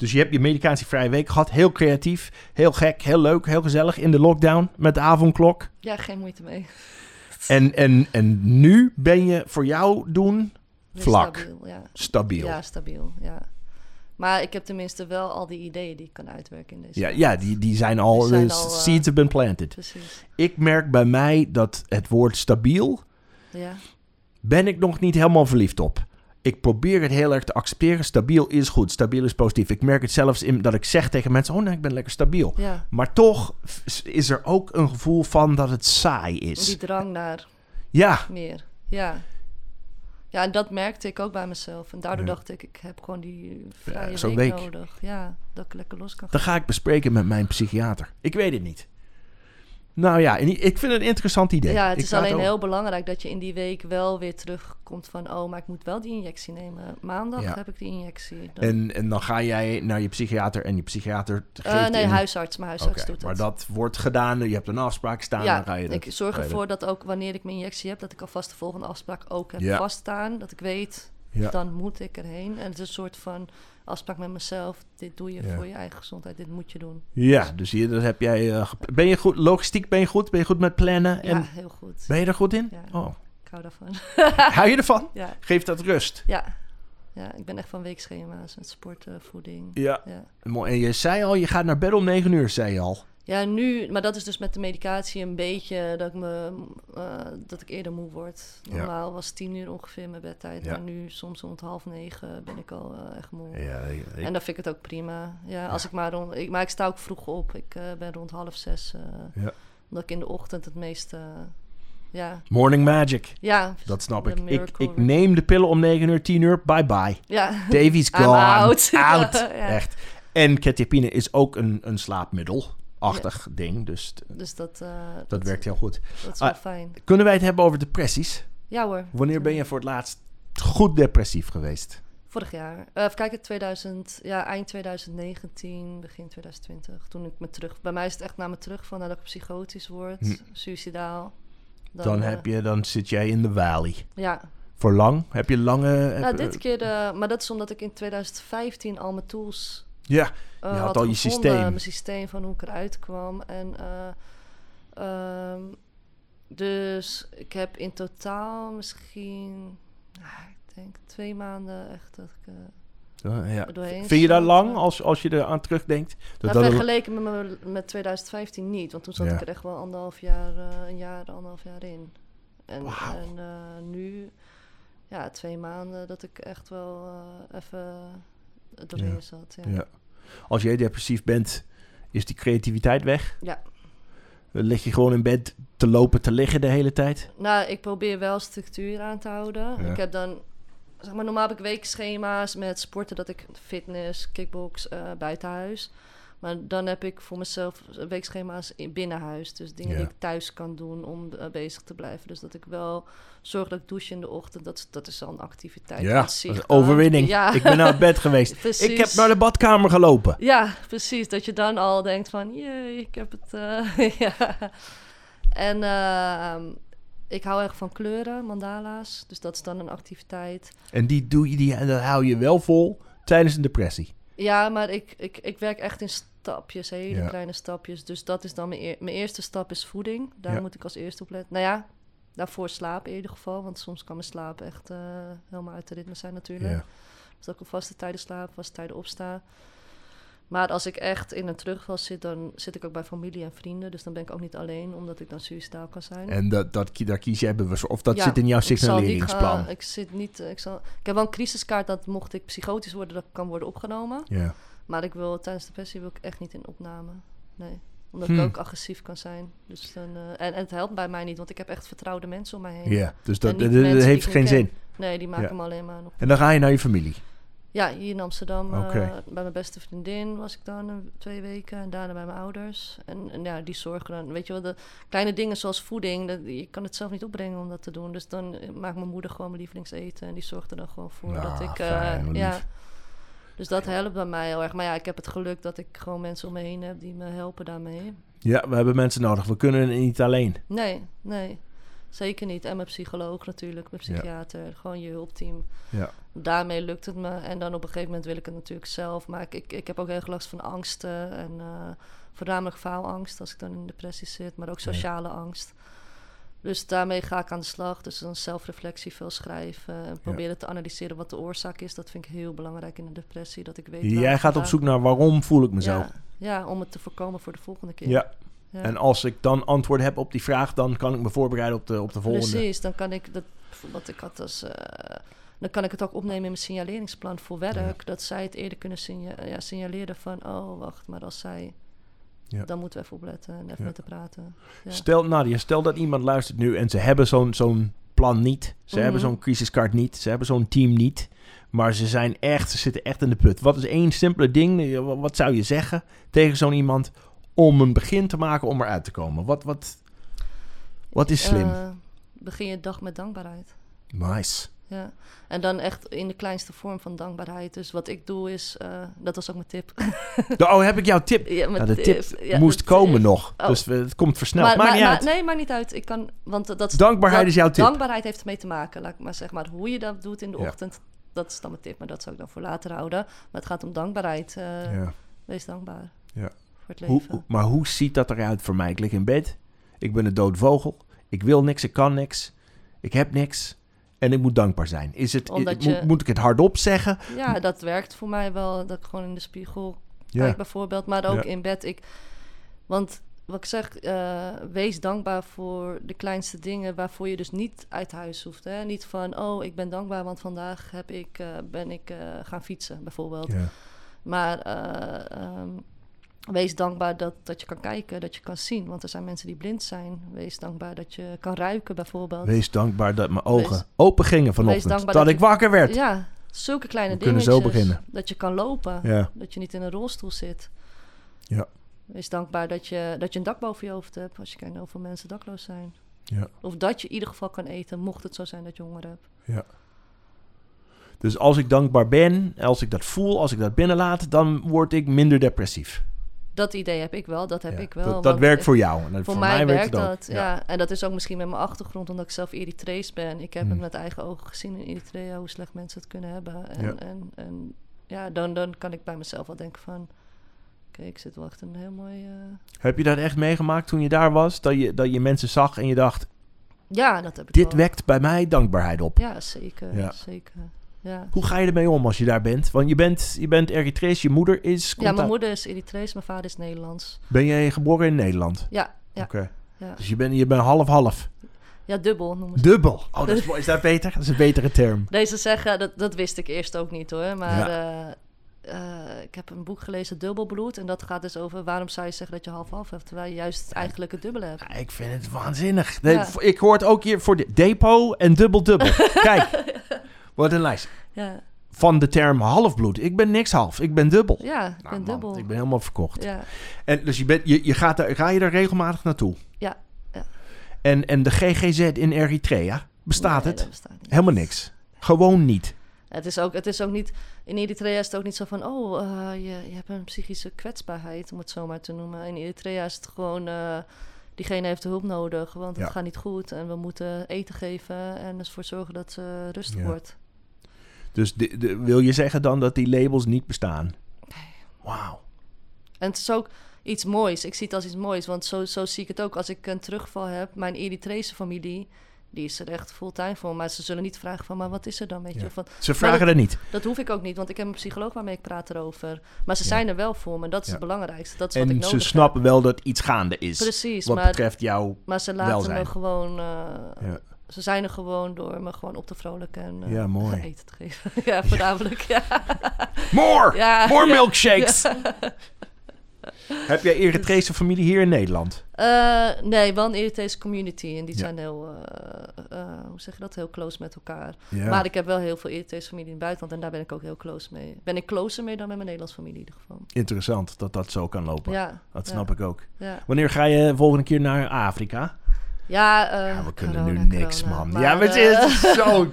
Dus je hebt je medicatievrije week gehad. Heel creatief, heel gek, heel leuk, heel gezellig in de lockdown met de avondklok. ja, geen moeite mee. En, en, en nu ben je voor jou doen Weer Vlak. Stabiel, ja. stabiel. Ja, stabiel, ja. Maar ik heb tenminste wel al die ideeën die ik kan uitwerken in deze Ja, ja die, die zijn al, Die zijn de al, eh, seeds have been planted. Precies, Ik merk bij mij dat het woord stabiel, ja. ben ik nog niet helemaal verliefd op. Ik probeer het heel erg te accepteren. Stabiel is goed, stabiel is positief. Ik merk het zelfs in dat ik zeg tegen mensen, oh nee, ik ben lekker stabiel. Ja, Maar toch is er ook een gevoel van dat het saai is. die drang naar Ja, meer. Ja. Ja, en dat merkte ik ook bij mezelf. En daardoor Ja. dacht ik, ik heb gewoon die vrije week, week. nodig. Ja, dat ik lekker los kan dan ga ik bespreken met mijn psychiater. Ik weet het niet. Nou ja, ik vind het een interessant idee. Ja, het Ik is alleen heel belangrijk dat je in die week wel weer terugkomt van... oh, maar ik moet wel die injectie nemen. Maandag Ja. heb ik die injectie. Dan, En, en dan ga jij naar je psychiater en je psychiater geeft Eh, nee, je een- huisarts. Mijn huisarts Oké, doet maar het. dat wordt gedaan. Je hebt een afspraak staan. ja, dan ga je dat ik zorg ervoor dat ook wanneer ik mijn injectie heb... dat ik alvast de volgende afspraak ook heb Ja. vaststaan. Dat ik weet, dan moet ik erheen. En het is een soort van afspraak met mezelf. Dit doe je Ja. voor je eigen gezondheid. Dit moet je doen. Ja, dus hier dat heb jij. eh, ben je goed? Logistiek ben je goed? Ben je goed met plannen? En Ja, heel goed. ben je er goed in? Ja. Oh, Ik hou daarvan. hou je ervan? ja, Geeft dat rust? ja. ja, ik ben echt van weekschema's met sporten, voeding. Ja. Ja. Mooi. En je zei al, je gaat naar bed om 9 uur, zei je al. Ja, nu, maar dat is dus met de medicatie een beetje dat ik, me, eh, dat ik eerder moe word. Ja. Normaal was tien uur ongeveer mijn bedtijd, Ja. maar nu soms rond half negen ben ik al eh, echt moe. Ja, ik- ik- En dan vind ik het ook prima. Ja, als ik maar rond, ik, maar ik sta ook vroeg op. Ik eh, ben rond half zes. Ja. Omdat ik in de ochtend het meeste, ja, Morning magic. ja. Dat snap ik. Ik, ik neem de pillen om 9 uur, 10 uur. Bye bye. Ja, Davy's gone. out. Out. Echt. En ketipine is ook een, een slaapmiddel-achtig ding. Dus dus dat, eh, dat werkt heel goed. Dat is wel Ah, fijn. Kunnen wij het hebben over depressies? Ja hoor. Wanneer ben je voor het laatst goed depressief geweest? Vorig jaar. Eh even kijken, 2000, ja, eind 2019, begin 2020. Toen ik me terug... Bij mij is het echt naar me terug van nadat ik psychotisch word, Hm. suicidaal. Dan, eh, heb je, dan zit jij in de valley. Ja, Voor lang? Heb je lange... nou, heb- dit keer... maar dat is omdat ik in 2015 al mijn tools Ja, Je had had al je systeem. Mijn systeem van hoe ik eruit kwam. En eh, ehm, dus ik heb in totaal misschien... nou, ik denk twee maanden echt dat ik... eh, ja, Vind je dat lang als, als je er aan terugdenkt? Dat Nou, dat een- vergeleken met, me- met 2015 niet, want toen zat Ja. ik er echt wel anderhalf jaar, eh, een jaar, anderhalf jaar in. En, en nu, ja, twee maanden dat ik echt wel even doorheen Ja. zat. Ja. Als jij depressief bent, is die creativiteit weg? Ja. Lig je gewoon in bed te lopen, te liggen de hele tijd? Nou, ik probeer wel structuur aan te houden. Ja. Ik heb dan, zeg maar, normaal heb ik weekschema's met sporten dat ik fitness, kickbox, eh buitenhuis. Maar dan heb ik voor mezelf weekschema's in binnenhuis. Dus dingen Ja. die ik thuis kan doen om eh, bezig te blijven. Dus dat ik wel zorg dat ik douche in de ochtend. Dat, is- dat is al een activiteit. Ja, dat overwinning. Ja. Ik ben naar bed geweest. Ik heb naar de badkamer gelopen. Ja, precies. Dat je dan al denkt van, jee, ik heb het... eh, ja. En ehm, ik hou erg van kleuren, mandala's. Dus dat is dan een activiteit. En die doe je, die, en dat hou je wel vol tijdens een depressie. Ja, maar ik, ik, ik werk echt in stapjes, hele Ja. kleine stapjes. Dus dat is dan mijn, mijn eerste stap is voeding. Daar Ja. moet ik als eerste op letten. Nou ja, daarvoor slapen in ieder geval. Want soms kan mijn slaap echt eh, helemaal uit de ritme zijn natuurlijk. Ja. Dus dat ik op vaste tijden slaap, vaste tijden opsta. Maar als ik echt in een terugval zit, dan zit ik ook bij familie en vrienden. Dus dan ben ik ook niet alleen, omdat ik dan suicidaal kan zijn. En dat, dat, daar kies je bewust Of dat Ja, zit in jouw ik signaleringsplan. gaan- ik zit niet. eh, Ik, zal, ik heb wel een crisiskaart dat mocht ik psychotisch worden, dat kan worden opgenomen. Ja. Maar ik wil tijdens de depressie wil ik echt niet in opname. Nee. Omdat Hmm. ik ook agressief kan zijn. Dus dan, eh, en, en het helpt bij mij niet, want ik heb echt vertrouwde mensen om mij heen. ja, dus dat, heeft ik geen zin. Nee, die maken Ja. me alleen maar nog. En dan ga je naar je familie. Ja, hier in Amsterdam. eh, bij mijn beste vriendin was ik dan een, twee weken. En daarna bij mijn ouders. En, en ja, die zorgen dan. Weet je wel, de kleine dingen zoals voeding. Dat, je kan het zelf niet opbrengen om dat te doen. Dus dan eh, maakt mijn moeder gewoon mijn lievelingseten. En die zorgt er dan gewoon voor Nou, dat ik. eh, fijn, wat ja. lief. Dus dat helpt bij mij heel erg. Maar ja, ik heb het geluk dat ik gewoon mensen om me heen heb die me helpen daarmee. Ja, we hebben mensen nodig. We kunnen het niet alleen. Nee, nee. Zeker niet. En mijn psycholoog natuurlijk, mijn Ja. psychiater. Gewoon je hulpteam. Ja. Daarmee lukt het me. En dan op een gegeven moment wil ik het natuurlijk zelf. Maar ik, ik, ik heb ook heel erg last van angsten. En eh, voornamelijk faalangst als ik dan in depressie zit. Maar ook sociale angst. Dus daarmee ga ik aan de slag. Dus dan zelfreflectie, veel schrijven. En proberen te analyseren wat de oorzaak is. Dat vind ik heel belangrijk in een depressie. Dat ik weet Jij gaat op zoek naar waarom voel ik me zo. Ja, ja, om het te voorkomen voor de volgende keer. Ja. Ja. En als ik dan antwoord heb op die vraag, dan kan ik me voorbereiden op de, op de volgende. Precies, dan kan ik dat bijvoorbeeld ik had als eh, dan kan ik het ook opnemen in mijn signaleringsplan voor werk. Dat zij het eerder kunnen signa ja, signaleren van oh wacht, maar als zij Ja. dan moeten we even opletten en even Ja. met te praten. Ja. Stel, Nadia, stel dat iemand luistert nu en ze hebben zo'n zo'n plan niet. Ze Mhm. hebben zo'n crisiskaart niet. Ze hebben zo'n team niet. Maar ze zijn echt, ze zitten echt in de put. Wat is één simpele ding? Wat wat zou je zeggen tegen zo'n iemand om een begin te maken om eruit te komen? Wat, wat, wat is slim? Eh, begin je dag met dankbaarheid. nice. Ja. En dan echt in de kleinste vorm van dankbaarheid. Dus wat ik doe is, eh, dat was ook mijn tip. Oh, heb ik jouw tip? ja, mijn Nou, de tip Ja, moest komen tip. nog. Oh. Dus we- het komt versneld. Maar, Maakt maar- niet maar- uit. nee, maakt niet uit. Ik kan, want dat, Dankbaarheid dat- is jouw tip. Dankbaarheid heeft ermee te maken. Laat ik maar zeggen, maar hoe je dat doet in de Ja. ochtend, dat is dan mijn tip. Maar dat zou ik dan voor later houden. Maar het gaat om dankbaarheid. eh. Wees dankbaar Ja. voor het leven. hoe- maar hoe ziet dat eruit voor mij? Ik lig in bed. Ik ben een dood vogel. Ik wil niks, ik kan niks. Ik heb niks. En ik moet dankbaar zijn. Is het, Omdat moet, je- moet ik het hardop zeggen? Ja, dat werkt voor mij wel. Dat ik gewoon in de spiegel Ja. kijk bijvoorbeeld. Maar ook Ja. in bed. Ik, want wat ik zeg, eh, wees dankbaar voor de kleinste dingen waarvoor je dus niet uit huis hoeft. Hè? Niet van, oh, ik ben dankbaar, want vandaag heb ik, eh, ben ik eh, gaan fietsen bijvoorbeeld. Ja. Maar eh, ehm, wees dankbaar dat, dat je kan kijken, dat je kan zien. Want er zijn mensen die blind zijn. Wees dankbaar dat je kan ruiken bijvoorbeeld. Wees dankbaar dat mijn ogen Wees- open gingen vanochtend. Dat dat ik wakker werd. Ja, zulke kleine dingetjes. zo beginnen. Dat je kan lopen. Ja. Dat je niet in een rolstoel zit. Ja. Wees dankbaar dat je, dat je een dak boven je hoofd hebt. Als je kijkt naar hoeveel mensen dakloos zijn. Ja. Of dat je in ieder geval kan eten, mocht het zo zijn dat je honger hebt. Dus als ik dankbaar ben, als ik dat voel, als ik dat binnenlaat, dan word ik minder depressief. Dat idee heb ik wel, dat heb Ja. ik wel. Dat, werkt ik- voor jou. En Voor, mij, werkt dat, ja. En dat is ook misschien met mijn achtergrond, omdat ik zelf Eritrees ben. Ik heb Hmm. het met eigen ogen gezien in Eritrea, hoe slecht mensen het kunnen hebben. En Ja. en, en, ja dan, dan kan ik bij mezelf wel denken van... Oké, ik zit wel echt een heel mooi... eh, Heb je dat echt meegemaakt toen je daar was? Dat je, dat je mensen zag en je dacht, Ja, dat heb ik dit wel. wekt bij mij dankbaarheid op. Ja, zeker. Ja. zeker. Ja. Hoe ga je ermee om als je daar bent? Want je bent, je bent Eritrees, je moeder is... ja, mijn moeder is Eritrees, mijn vader is Nederlands. Ben jij geboren in Nederland? Ja, ja, Oké. ja. Dus je bent, je bent half-half. ja dubbel noemen ze. Dubbel. Oh, dat is, mooi. is dat beter? Dat is een betere term. Deze zeggen, dat, dat wist ik eerst ook niet hoor. Maar eh, eh, ik heb een boek gelezen, Dubbelbloed. En dat gaat dus over waarom zou je zeggen dat je half-half hebt, terwijl je juist eigenlijk het dubbele hebt. Ja, ik vind het waanzinnig. Nee, Ik hoor het ook hier voor de depot en dubbel-dubbel. Kijk, wat een lijst. Ja, Van de term halfbloed. Ik ben niks half, ik ben dubbel. ja ik Nou, ben man, dubbel. Ik ben helemaal verkocht. Ja, En dus je, bent, je, je gaat daar, ga je daar regelmatig naartoe? Ja, ja. En, en de GGZ in Eritrea, bestaat Nee, het? bestaat. Helemaal niks. Gewoon niet. Het is, ook, het is ook niet... In Eritrea is het ook niet zo van... Oh, eh, je, je hebt een psychische kwetsbaarheid, om het zo maar te noemen. In Eritrea is het gewoon... eh, diegene heeft hulp nodig, want het Ja. gaat niet goed. En we moeten eten geven en ervoor zorgen dat ze rustig Ja. wordt. Dus de, de- wil je zeggen dan dat die labels niet bestaan? Nee. Wauw. En het is ook iets moois. Ik zie het als iets moois, want zo, zo zie ik het ook. Als ik een terugval heb, mijn Eritrese familie... Die is er echt fulltime voor. Maar ze zullen niet vragen van, maar wat is er dan? Weet Ja. je? Van, Ze vragen er niet. dat hoef ik ook niet, want ik heb een psycholoog waarmee ik praat erover. Maar ze Ja. zijn er wel voor me. Dat is Ja. het belangrijkste. Dat is wat ik En nodig ze heb. snappen wel dat iets gaande is. Precies, wat maar, betreft jou. maar ze laten welzijn. me gewoon... eh. Ze zijn er gewoon door me gewoon op te vrolijken en eh, Ja, mooi. eten te geven. ja, voornamelijk. Ja. More! Ja. More milkshakes! Heb jij Eritrese familie hier in Nederland? Eh, nee, wel een Eritrese community. En die zijn heel, eh, eh, hoe zeg je dat, heel close met elkaar. Maar ik heb wel heel veel Eritrese familie in het buitenland. En daar ben ik ook heel close mee. Ben ik closer mee dan met mijn Nederlandse familie in ieder geval. Interessant dat dat zo kan lopen. Ja, Dat snap ik ook. Wanneer ga je volgende keer naar Afrika? Ja, Ja, we kunnen corona, nu niks, corona. man. Maar, ja, maar het eh, is zo...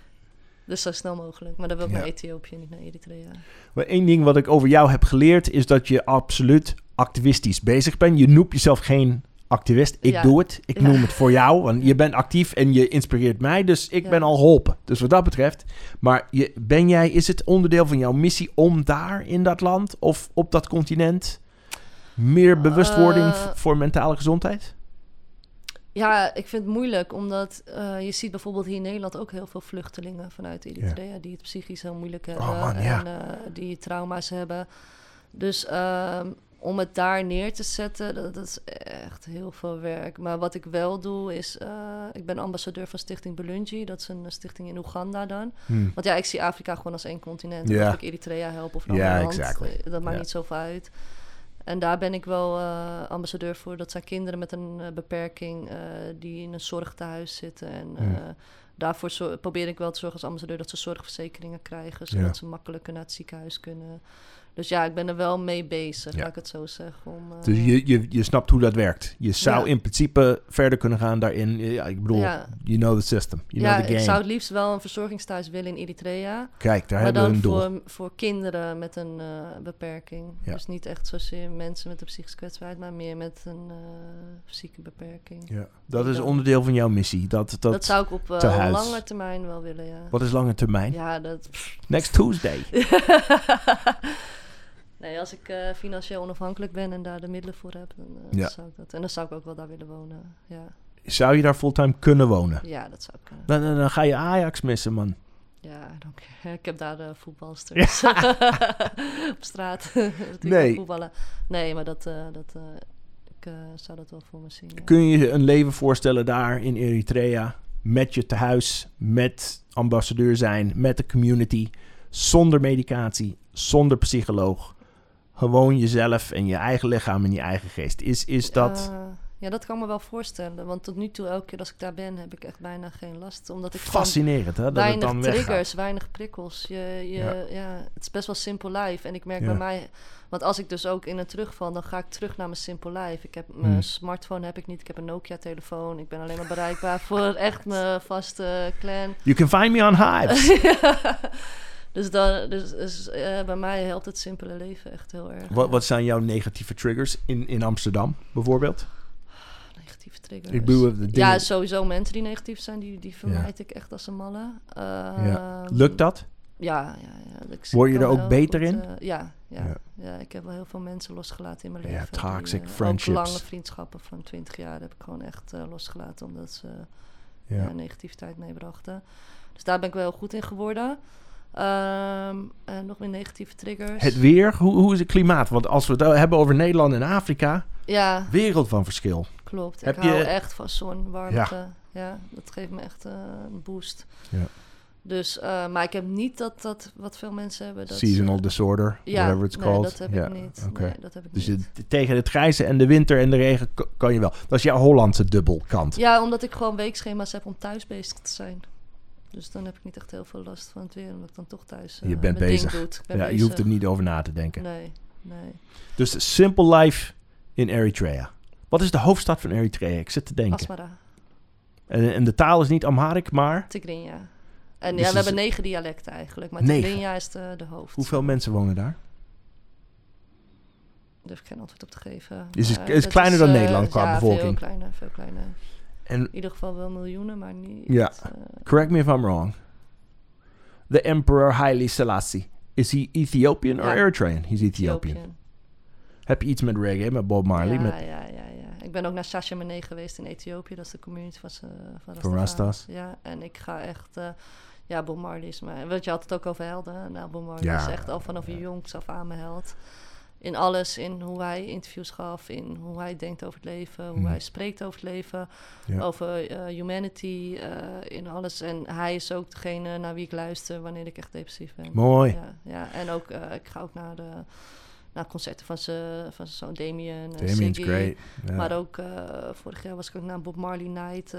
dus zo snel mogelijk. Maar dan wil ik Ja. naar Ethiopië, niet naar Eritrea. Maar één ding wat ik over jou heb geleerd... is dat je absoluut activistisch bezig bent. Je noemt jezelf geen activist. Ik Ja. doe het. Ik noem het voor jou. Want je bent actief en je inspireert mij. Dus ik ben al geholpen. Dus wat dat betreft. Maar je, ben jij... Is het onderdeel van jouw missie om daar in dat land... of op dat continent... meer bewustwording Eh, voor mentale gezondheid? Ja, ik vind het moeilijk, omdat eh, je ziet bijvoorbeeld hier in Nederland ook heel veel vluchtelingen vanuit Eritrea die het psychisch heel moeilijk hebben Oh, man, ja. en eh, die trauma's hebben. Dus ehm, om het daar neer te zetten, dat, dat is echt heel veel werk. Maar wat ik wel doe is, eh, ik ben ambassadeur van Stichting Belungi. Dat is een stichting in Oeganda dan. Hmm. Want ja, ik zie Afrika gewoon als één continent. Ja. Of ik Eritrea help of een Ja, ander land, exactly. eh, dat maakt niet zoveel uit. En daar ben ik wel eh, ambassadeur voor. Dat zijn kinderen met een eh, beperking eh, die in een zorgtehuis zitten. En daarvoor zo- probeer ik wel te zorgen als ambassadeur dat ze zorgverzekeringen krijgen. Zodat Ja. ze makkelijker naar het ziekenhuis kunnen. Dus ja, ik ben er wel mee bezig, Ja. laat ik het zo zeggen. Om, eh, Dus je, je, je snapt hoe dat werkt. Je zou Ja. in principe verder kunnen gaan daarin. Ja, ik bedoel, Ja. you know the system. You ja, know the ik game. zou het liefst wel een verzorgingstehuis willen in Eritrea. Kijk, daar maar hebben we dan een doel. voor, voor kinderen met een eh, beperking. Dus niet echt zozeer mensen met een psychische kwetsbaarheid, maar meer met een eh, fysieke beperking. Ja, dat is dan- onderdeel van jouw missie. Dat, dat, Dat, zou ik op lange termijn wel willen, ja. Wat is lange termijn? Ja, dat... Next Tuesday. nee, als ik eh, financieel onafhankelijk ben en daar de middelen voor heb, dan eh, Ja. zou ik dat... En dan zou ik ook wel daar willen wonen, ja. Zou je daar fulltime kunnen wonen? Ja, dat zou ik kunnen. Dan, dan, dan ga je Ajax missen, man. Ja, dank je. Ik heb daar de voetbalsters op straat. Nee. voetballen. Nee, maar dat, eh, dat, eh, ik eh, zou dat wel voor me zien. ja. Kun je je een leven voorstellen daar in Eritrea... met je tehuis, met ambassadeur zijn, met de community... zonder medicatie, zonder psycholoog... gewoon jezelf en je eigen lichaam en je eigen geest. Is, is dat... Ja, dat kan me wel voorstellen. Want tot nu toe, elke keer als ik daar ben, heb ik echt bijna geen last. Omdat ik Fascinerend, hè? Dat het weinig dan weggaat. triggers, weinig prikkels. Je, je, Ja. ja. het is best wel simpel life. En ik merk Ja. bij mij... Want als ik dus ook in een terugval, dan ga ik terug naar mijn simpel life. Ik heb mijn Hmm. smartphone heb ik niet. Ik heb een Nokia-telefoon. Ik ben alleen maar bereikbaar voor echt mijn vaste clan. You can find me on Hives. Dus, dan, dus, dus eh, bij mij helpt het simpele leven echt heel erg. wat, ja. wat zijn jouw negatieve triggers in, in Amsterdam, bijvoorbeeld? negatieve triggers? Ik bedoel, de Ja, sowieso mensen die negatief zijn, die, die vermijd ik echt als een malle. Ja. Ehm, Lukt dat? Ja, ja, ja. Ik Word je er ook beter goed, in? eh, ja, ja, Ja. ja. ik heb wel heel veel mensen losgelaten in mijn Ja, leven. die, toxic eh, friendships. Ook lange vriendschappen van 20 jaar heb ik gewoon echt losgelaten, omdat ze Ja. ja, negativiteit meebrachten. Dus daar ben ik wel heel goed in geworden. Ehm, en nog meer negatieve triggers. Het weer, hoe, hoe is het klimaat? Want als we het hebben over Nederland en Afrika, Ja, wereld van verschil. klopt. Heb ik hou je- echt van zon, warmte. Ja. dat geeft me echt eh, een boost. Ja. Dus, eh, maar ik heb niet dat, dat wat veel mensen hebben. Dat Seasonal disorder, ja, whatever it's nee, called. dat heb ja. ik niet. oké. Nee, dat heb ik Dus niet. je- tegen het grijze en de winter en de regen kan je wel. Dat is jouw Hollandse dubbelkant. Ja, omdat ik gewoon weekschema's heb om thuis bezig te zijn. Dus dan heb ik niet echt heel veel last van het weer, omdat ik dan toch thuis eh, Je bent mijn ding bezig. doe. Ik ben Ja, je hoeft er niet over na te denken. Nee, nee. Dus Simple Life in Eritrea. Wat is de hoofdstad van Eritrea? Ik zit te denken. Asmara, En, en de taal is niet Amharic, maar Tigrinya. En Dus ja, we hebben negen dialecten eigenlijk, maar? Tigrinya is de, de hoofd. hoeveel mensen wonen daar? Daar durf ik geen antwoord op te geven. Is het- is kleiner dan eh, Nederland qua ja, bevolking? veel kleiner, veel kleiner. En In ieder geval wel miljoenen, maar niet... Ja. eh, correct me if I'm wrong. The Emperor Haile Selassie. Is he Ethiopian or Ja. Eritrean? He's Ethiopian. Heb je iets met reggae, met Bob Marley? Ja, met... ja, ja, ja. Ik ben ook naar Shashamene geweest in Ethiopië. Dat is de community van, van Van Rastas. Ja, en ik ga echt... eh, ja, Bob Marley is mijn... Want je had het ook over helden. Nou, Bob Marley Ja. is echt al vanaf jongs af aan mijn held. In alles, in hoe hij interviews gaf, in hoe hij denkt over het leven, hoe Mm. hij spreekt over het leven, Ja. over eh, humanity, eh, in alles. En hij is ook degene naar wie ik luister wanneer ik echt depressief ben. Mooi. Ja, ja. en ook, eh, ik ga ook naar de naar concerten van zijn van zoon Damien. en Damien's great. Maar ook vorig jaar was ik ook naar Bob Marley Night.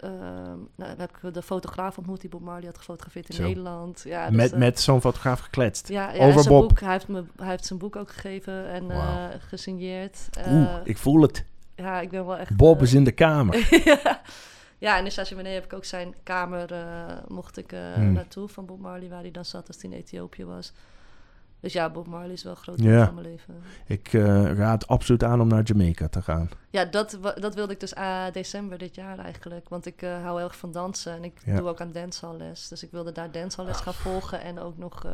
Ehm, nou, dan heb ik de fotograaf ontmoet die Bob Marley had gefotografeerd in Zo. Nederland. Ja, dus, met, eh, met zo'n fotograaf gekletst. ja, ja, over Bob. Boek, hij, heeft me, hij heeft zijn boek ook gegeven en eh, gesigneerd. Oeh, Eh, ik voel het. ja, ik ben wel echt... Bob is in de kamer. ja. ja, en in Sashimene heb ik ook zijn kamer, mocht ik Hmm. naartoe van Bob Marley, waar hij dan zat als hij in Ethiopië was. Dus ja, Bob Marley is wel een groot Ja. van mijn leven. Ik eh, raad absoluut aan om naar Jamaica te gaan. Ja, dat, dat wilde ik dus ah, december dit jaar eigenlijk. Want ik eh, hou heel erg van dansen en ik Ja. doe ook aan dancehalles. Dus ik wilde daar dancehalles gaan volgen en ook nog eh,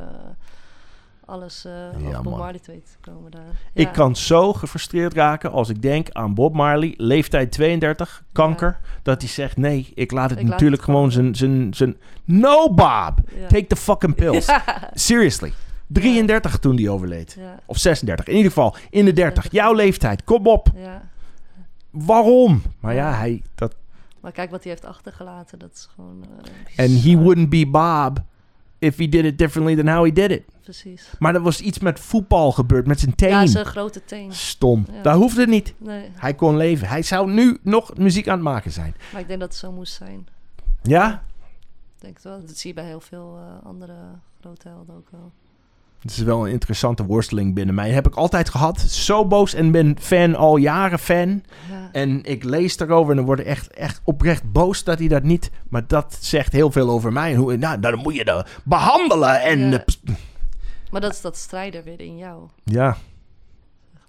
alles eh Ja, Bob. Marley te weten komen daar. Ik kan zo gefrustreerd raken als ik denk aan Bob Marley, leeftijd 32, kanker. Dat hij zegt, nee, ik laat het Ik laat natuurlijk het gewoon zijn, zijn, zijn... No, Bob! Take the fucking pills. Seriously. 33 toen die overleed. Of 36. In ieder geval, in de 30. 30. Jouw leeftijd. Kom op. ja. Waarom? Maar ja, hij... Dat, Maar kijk wat hij heeft achtergelaten. Dat is gewoon... eh, and he wouldn't be Bob if he did it differently than how he did it. Precies. Maar er was iets met voetbal gebeurd, met zijn teen. Ja, zijn grote teen. Stom. Ja. Daar hoefde het niet. Nee, Hij kon leven. Hij zou nu nog muziek aan het maken zijn. maar ik denk dat het zo moest zijn. Ja? Ik denk het wel. Dat zie je bij heel veel eh, andere grote helden ook wel. Het is wel een interessante worsteling binnen mij. Heb ik altijd gehad. Zo boos en ben fan, al jaren fan. Ja. En ik lees daarover en dan word ik echt, echt oprecht boos dat hij dat niet... Maar dat zegt heel veel over mij. En hoe, nou, dan moet je dat behandelen. En, Ja. eh, Maar dat is dat strijder weer in jou. ja.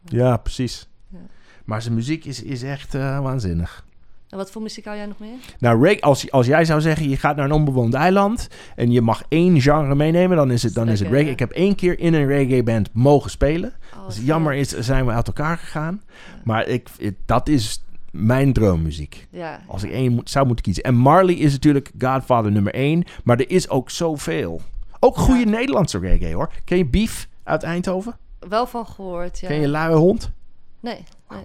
ja, precies. Ja. Maar zijn muziek is, is echt eh, waanzinnig. En wat voor muziek hou jij nog meer? Nou, reggae, als, als jij zou zeggen, je gaat naar een onbewoond eiland en je mag één genre meenemen, dan is het, dan is het Reggae. Ik heb één keer in een reggae band mogen spelen. Oh, Als vet. jammer is, zijn we uit elkaar gegaan. Maar ik, ik- dat is mijn droommuziek. Ja. Als ik één moet, zou moeten kiezen. En Marley is natuurlijk Godfather nummer één. Maar er is ook zoveel. Ook goede. Nederlandse reggae hoor. Ken je Beef uit Eindhoven? Wel van gehoord, ja. Ken je Luie Hond? Nee, nee.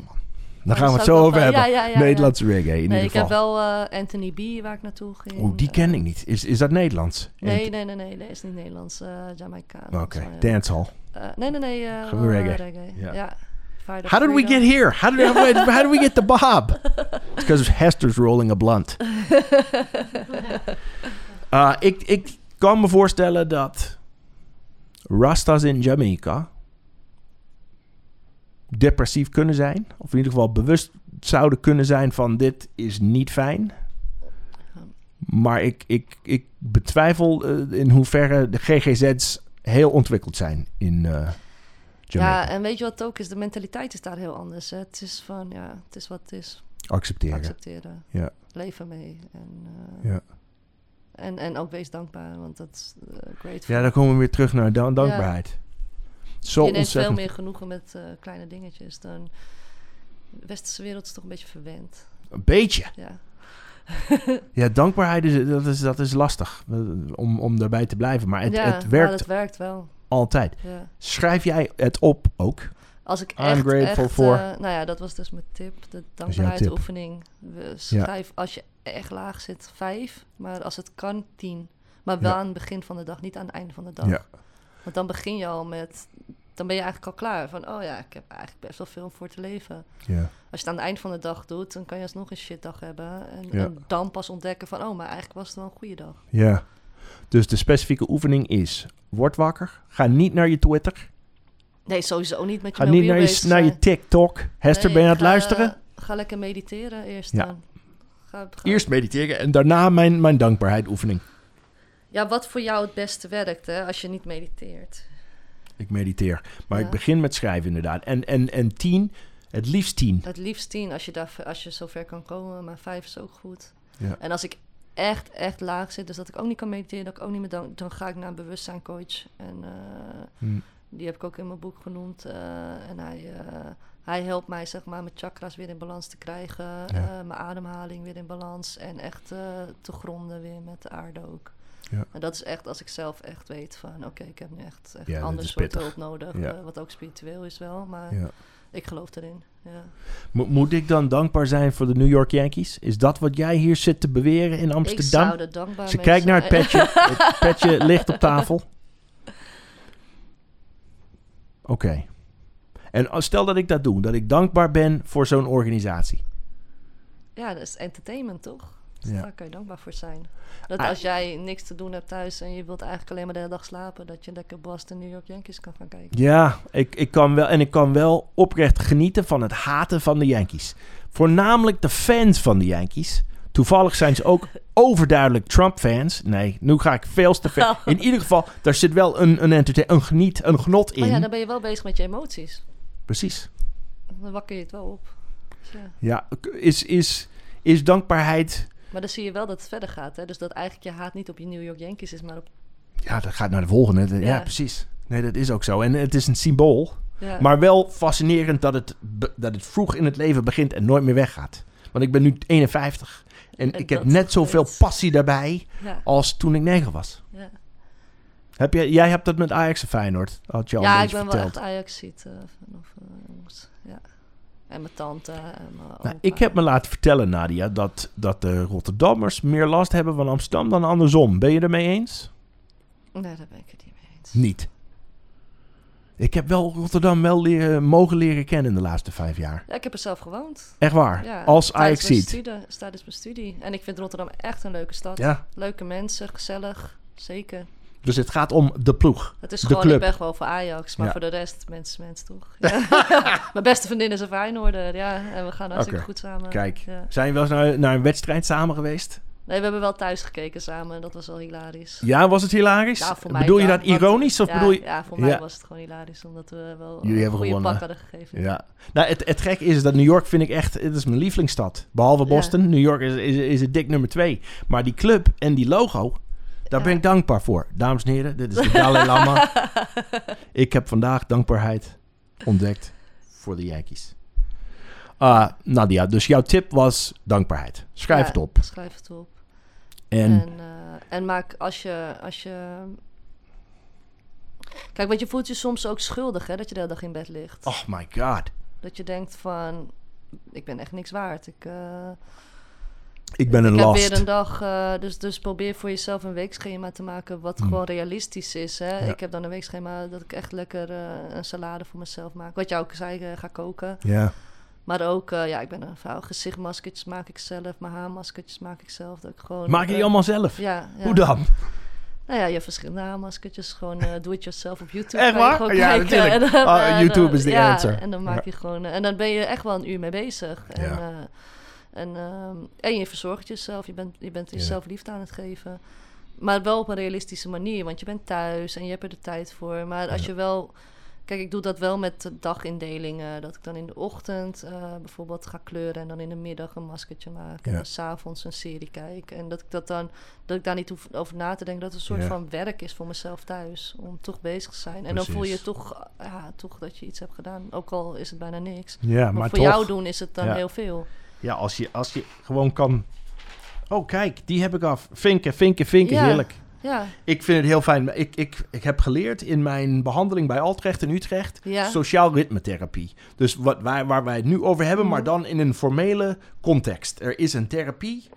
Daar gaan we dat het zo over hebben. ja, ja, ja, Nederlandse reggae in Nee, ieder ik heb geval. wel eh, Anthony B, waar ik naartoe ging. Oeh, die ken Eh, ik niet. Is, is dat Nederlands? Nee, nee, nee, nee, nee, is niet Nederlands. Jamaicaan. Oké, dancehall. Eh, nee, nee, nee. wel, eh, reggae. Ja. How did we get here? How did, how, how did we get to Bob? It's because Hester's rolling a blunt. Uh, ik, ik kan me voorstellen dat Rastas in Jamaica depressief kunnen zijn. Of in ieder geval bewust zouden kunnen zijn van dit is niet fijn. Maar ik, ik, ik betwijfel eh, in hoeverre de GGZ's heel ontwikkeld zijn in eh. Ja, en weet je wat het ook is? De mentaliteit is daar heel anders. Hè? Het is van, ja, het is wat het is. Accepteren. Accepteren. Ja. Leven mee. En, eh, Ja. en, en ook wees dankbaar, want dat is uh. Ja, dan komen we weer terug naar dan- dankbaarheid. Zo je neemt veel meer genoegen met eh, kleine dingetjes dan... De westerse wereld is toch een beetje verwend. Een beetje. Ja. Ja, dankbaarheid is, dat is, dat is lastig eh, om, om daarbij te blijven. Maar het, ja, het werkt het werkt wel. altijd. Ja. Schrijf jij het op ook? Als ik I'm echt, grateful echt, for. eh, nou ja, dat was dus mijn tip. De dankbaarheidsoefening. Schrijf als je echt laag zit, vijf. Maar als het kan, tien. Maar wel Ja. aan het begin van de dag, niet aan het einde van de dag. Ja. Want dan begin je al met... Dan ben je eigenlijk al klaar van... Oh ja, ik heb eigenlijk best wel veel om voor te leven. Ja. Als je het aan het eind van de dag doet... dan kan je alsnog een shitdag hebben. En, Ja. en dan pas ontdekken van... Oh, maar eigenlijk was het wel een goede dag. ja. Dus de specifieke oefening is... Word wakker. Ga niet naar je Twitter. Nee, sowieso niet met je Ga niet naar je, naar. TikTok. Hester, Nee, ben je aan het luisteren? Ga lekker mediteren eerst Ja. dan. Ga, ga- Eerst mediteren en daarna mijn, mijn dankbaarheid oefening. Ja, wat voor jou het beste werkt, hè, als je niet mediteert. Ik mediteer. Maar Ja. ik begin met schrijven inderdaad. En, en, en tien, het liefst tien. Het liefst tien, als je, daar, als je zover kan komen. Maar vijf is ook goed. Ja. En als ik echt, echt laag zit, dus dat ik ook niet kan mediteren, dat ik ook niet meer dan, dan ga ik naar een bewustzijncoach. En eh, Hm. die heb ik ook in mijn boek genoemd. eh, en hij, eh, hij helpt mij, zeg maar, mijn chakras weer in balans te krijgen. mijn ademhaling weer in balans. En echt te gronden weer met de aarde ook. Ja. En dat is echt als ik zelf echt weet van... oké, ik heb nu echt, echt Ja, een dit ander is soort hulp nodig. Ja. eh, wat ook spiritueel is wel, maar ik geloof erin. Mo- moet ik dan dankbaar zijn voor de New York Yankees? Is dat wat jij hier zit te beweren in Ik Amsterdam? zou er dankbaar Ze kijkt naar het petje. het petje ligt op tafel. Oké. En als- stel dat ik dat doe, dat ik dankbaar ben voor zo'n organisatie. Ja, dat is entertainment, toch? Dus Ja. Daar kan je dankbaar voor zijn. Dat Ah. als jij niks te doen hebt thuis en je wilt eigenlijk alleen maar de hele dag slapen... dat je lekker Boston, New York Yankees kan gaan kijken. Ja, ik, ik kan wel. En ik kan wel oprecht genieten van het haten van de Yankees. Voornamelijk de fans van de Yankees. Toevallig zijn ze ook overduidelijk Trump-fans. Nee, nu ga ik veel te ver. In ieder geval, daar zit wel een, een, een, geniet, een genot in. Maar ja, dan ben je wel bezig met je emoties. Precies. Dan wakker je het wel op. Dus ja. Ja, is, is, is dankbaarheid... Maar dan zie je wel dat het verder gaat. Hè? Dus dat eigenlijk je haat niet op je New York Yankees is, maar op... Ja, dat gaat naar de volgende. Ja, Ja. precies. Nee, dat is ook zo. En het is een symbool. Ja. Maar wel fascinerend dat het, dat het vroeg in het leven begint en nooit meer weggaat. Want ik ben nu 51. En, En ik heb net zoveel passie daarbij ja, als toen ik negen was. ja. Heb jij, jij hebt dat met Ajax en Feyenoord, had je al ja ik ben wel echt Ajax-ziet. vanaf, eh, jongens. ja. En mijn tante en mijn Nou, ik heb me laten vertellen, Nadia, dat, dat de Rotterdammers meer last hebben van Amsterdam dan andersom. Ben je ermee eens? Nee, daar ben ik het niet mee eens. Niet. Ik heb wel Rotterdam wel leren, mogen leren kennen in de laatste vijf jaar. Ja, ik heb er zelf gewoond. Echt waar. Ja, Als Ajax ziet. Tijdens mijn studie. En ik vind Rotterdam echt een leuke stad. Ja. Leuke mensen, gezellig. Zeker. Dus het gaat om de ploeg. Het is De gewoon, club. ik ben gewoon voor Ajax. Maar Ja. voor de rest, mensen, mensen toch. Ja. Mijn beste vriendin is een Feyenoorder. Ja, en we gaan hartstikke goed samen. Kijk, Ja. zijn je wel eens naar, naar een wedstrijd samen geweest? Nee, we hebben wel thuis gekeken samen. Dat was wel hilarisch. Ja, was het hilarisch? Ja, voor mij bedoel je dat ironisch of ja, bedoel je... Ja, voor mij was het gewoon hilarisch. Omdat we wel Jullie een goede gewonnen. pak hadden gegeven. Ja. Nou, het, het gek is dat New York vind ik echt... Het is mijn lievelingsstad. Behalve. Boston. New York is, is, is het dik nummer twee. Maar die club en die logo... Daar ben ik dankbaar voor. Dames en heren, dit is de Dalai Lama. ik heb vandaag dankbaarheid ontdekt voor de Yankees. Ah, Nadia, dus jouw tip was dankbaarheid. Schrijf Ja, het op. Schrijf het op. En, En, eh, en maak als je, als je... Kijk, want je voelt je soms ook schuldig, hè, dat je de hele dag in bed ligt. oh my god. Dat je denkt van, ik ben echt niks waard. Ik, eh, Ik ben een ik heb last. weer een dag, eh, dus, dus probeer voor jezelf een weekschema te maken wat Mm. gewoon realistisch is. Hè? Ja. Ik heb dan een weekschema dat ik echt lekker eh, een salade voor mezelf maak. Wat jij ook zei, eh, ga koken. Ja. Maar ook, ja, ik ben een vrouw. Gezichtmaskertjes maak ik zelf. Mijn haarmaskertjes maak ik zelf. Dat ik gewoon, Maak je die allemaal zelf? Ja, ja. Hoe dan? Nou ja, je hebt verschillende haarmaskertjes. Gewoon eh do it yourself op YouTube. Echt waar? gewoon Ja, kijken. natuurlijk. En dan, Ah, YouTube is ja, answer. En dan maak je gewoon... en dan ben je echt wel een uur mee bezig. En, Ja. En, ehm, en je verzorgt jezelf. Je bent, je bent Ja. jezelf liefde aan het geven. Maar wel op een realistische manier. Want je bent thuis en je hebt er de tijd voor. Maar als Ja. je wel... Kijk, ik doe dat wel met de dagindelingen. Dat ik dan in de ochtend eh, bijvoorbeeld ga kleuren... en dan in de middag een maskertje maak. En Ja. dan s'avonds een serie kijk. En dat ik dat dan... dat ik daar niet hoef over na te denken... dat het een soort Ja. van werk is voor mezelf thuis. Om toch bezig te zijn. En dan voel je toch, ja, toch dat je iets hebt gedaan. Ook al is het bijna niks. Ja, Maar, maar voor toch. jou doen is het dan heel veel. Ja, als je, als je gewoon kan... Oh, kijk, die heb ik af. Vinken, vinken, vinken. Ja. Heerlijk. Ja, Ik vind het heel fijn. Ik, ik, ik heb geleerd in mijn behandeling bij Altrecht en Utrecht... ja. sociaal ritmetherapie. Dus wat, waar, waar wij het nu over hebben, maar Mhm. dan in een formele context. Er is een therapie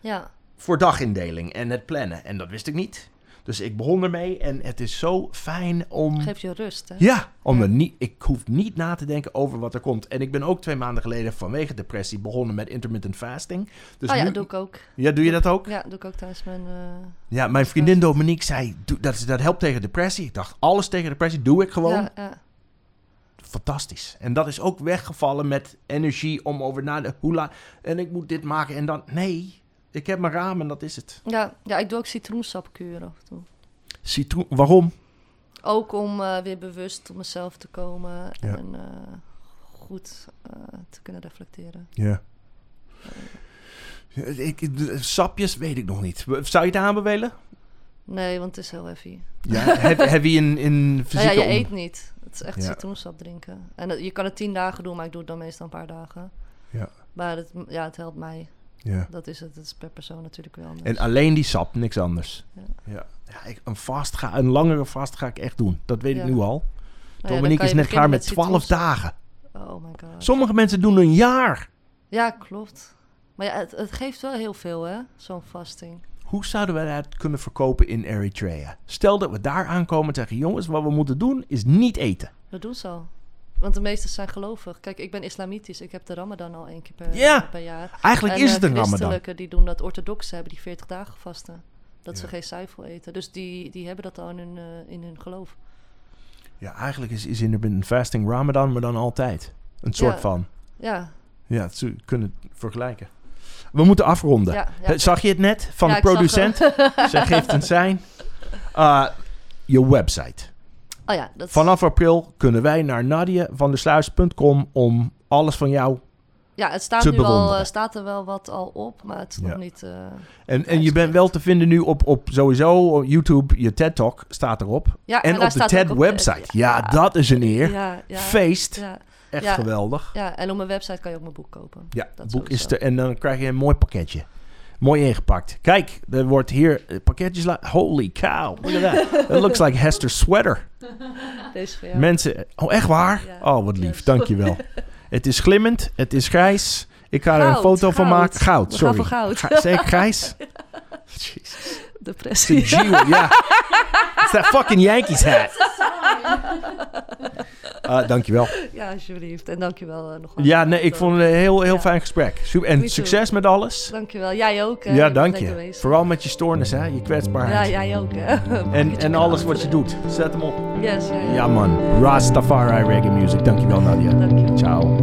ja. voor dagindeling en het plannen. En dat wist ik niet. Dus ik begon ermee en het is zo fijn om... Geeft je rust, hè? Ja, om er niet, ik hoef niet na te denken over wat er komt. En ik ben ook twee maanden geleden vanwege depressie begonnen met intermittent fasting. Dus oh ja, nu, doe ik ook. ja, doe je dat ook? Ja, doe ik ook tijdens mijn... eh, Ja, mijn vriendin Dominique zei, dat, dat helpt tegen depressie. Ik dacht, alles tegen depressie doe ik gewoon. Ja, ja. Fantastisch. En dat is ook weggevallen met energie om over na de hoe la- En ik moet dit maken en dan, nee, ik heb mijn raam en dat is het. Ja, ja, ik doe ook citroensapkuren af en toe. Citroen, waarom? Ook om eh, weer bewust op mezelf te komen Ja. en eh, goed eh, te kunnen reflecteren. Ja. Ik, sapjes weet ik nog niet. Zou je het aanbevelen? Nee, want het is heel heavy. Ja, je in, in Nou fysieke... ja, je om- eet niet. Het is echt Ja. citroensap drinken. En je kan het tien dagen doen, maar ik doe het dan meestal een paar dagen. Ja. Maar het, ja, het helpt mij. Ja. Dat is het. Het is per persoon natuurlijk wel anders. En alleen die sap, niks anders. Ja. Ja. Ja, ik, een, vast ga, een langere vast ga ik echt doen. Dat weet ik nu al. Nou Dominique is net klaar met 12 citroensap. dagen. Oh my god. Sommige mensen doen een jaar. Ja, klopt. Maar ja, het, het geeft wel heel veel, hè? Zo'n fasting. Hoe zouden we dat kunnen verkopen in Eritrea? Stel dat we daar aankomen en zeggen... jongens, wat we moeten doen is niet eten. Dat doen ze al. Want de meesten zijn gelovig. Kijk, ik ben islamitisch. Ik heb de ramadan al één keer per, Ja. per jaar. Eigenlijk en is eh, het een ramadan. christelijken die doen dat. Orthodoxen hebben die 40 dagen vasten. Dat ze geen zuivel eten. Dus die, die hebben dat al in hun, eh, in hun geloof. Ja, eigenlijk is, is intermittent fasting Ramadan, maar dan altijd. Een soort Ja. van. Ja, Ja, het zou- kunnen het vergelijken. We moeten afronden. ja, ja. Eh, Zag je het net van Ja, de producent? Zij geeft een sein. Uh, je website. Oh ja, dat is- Vanaf april kunnen wij naar nadiavandesluis.com om alles van jou... ja, het staat, te nu bewonderen. eh, staat er wel wat al op, maar het is Ja. nog niet... eh, En, en je bent wel te vinden nu op, op sowieso op YouTube. Je TED Talk staat erop. ja, En, op de TED website. Ja, dat is een eer. Ja, ja, Feest. ja, Echt geweldig. ja, en op mijn website kan je ook mijn boek kopen. Ja, Dat boek is er. En dan krijg je een mooi pakketje. Mooi ingepakt. Kijk, er wordt hier eh, pakketjes... Holy cow, look at that. It looks like Hester's sweater. Mensen... Oh, echt waar? Ja. Oh, wat lief. Dankjewel. het is glimmend. Het is grijs. Ik ga er een Goud, foto van goud. maken. Goud, sorry. voor goud. Ga- Zeker grijs? Jezus. Depressie. jewel, ja. It's that fucking Yankees hat. Uh, dankjewel. Ja, alsjeblieft. En dankjewel uh, nogmaals. Ja, nee, ik vond het een heel, heel Ja. fijn gesprek. Super. En Me too. succes met alles. Dankjewel. Jij ook. hè. Ja, dank je. Vooral met je stoornis, hè? Je Ja, kwetsbaarheid. jij ook. Hè. en, en alles wat je doet. Zet hem op. Yes, ja, ja. Ja, man. Rastafari reggae music. Dankjewel, Nadia. Dankjewel. Ciao.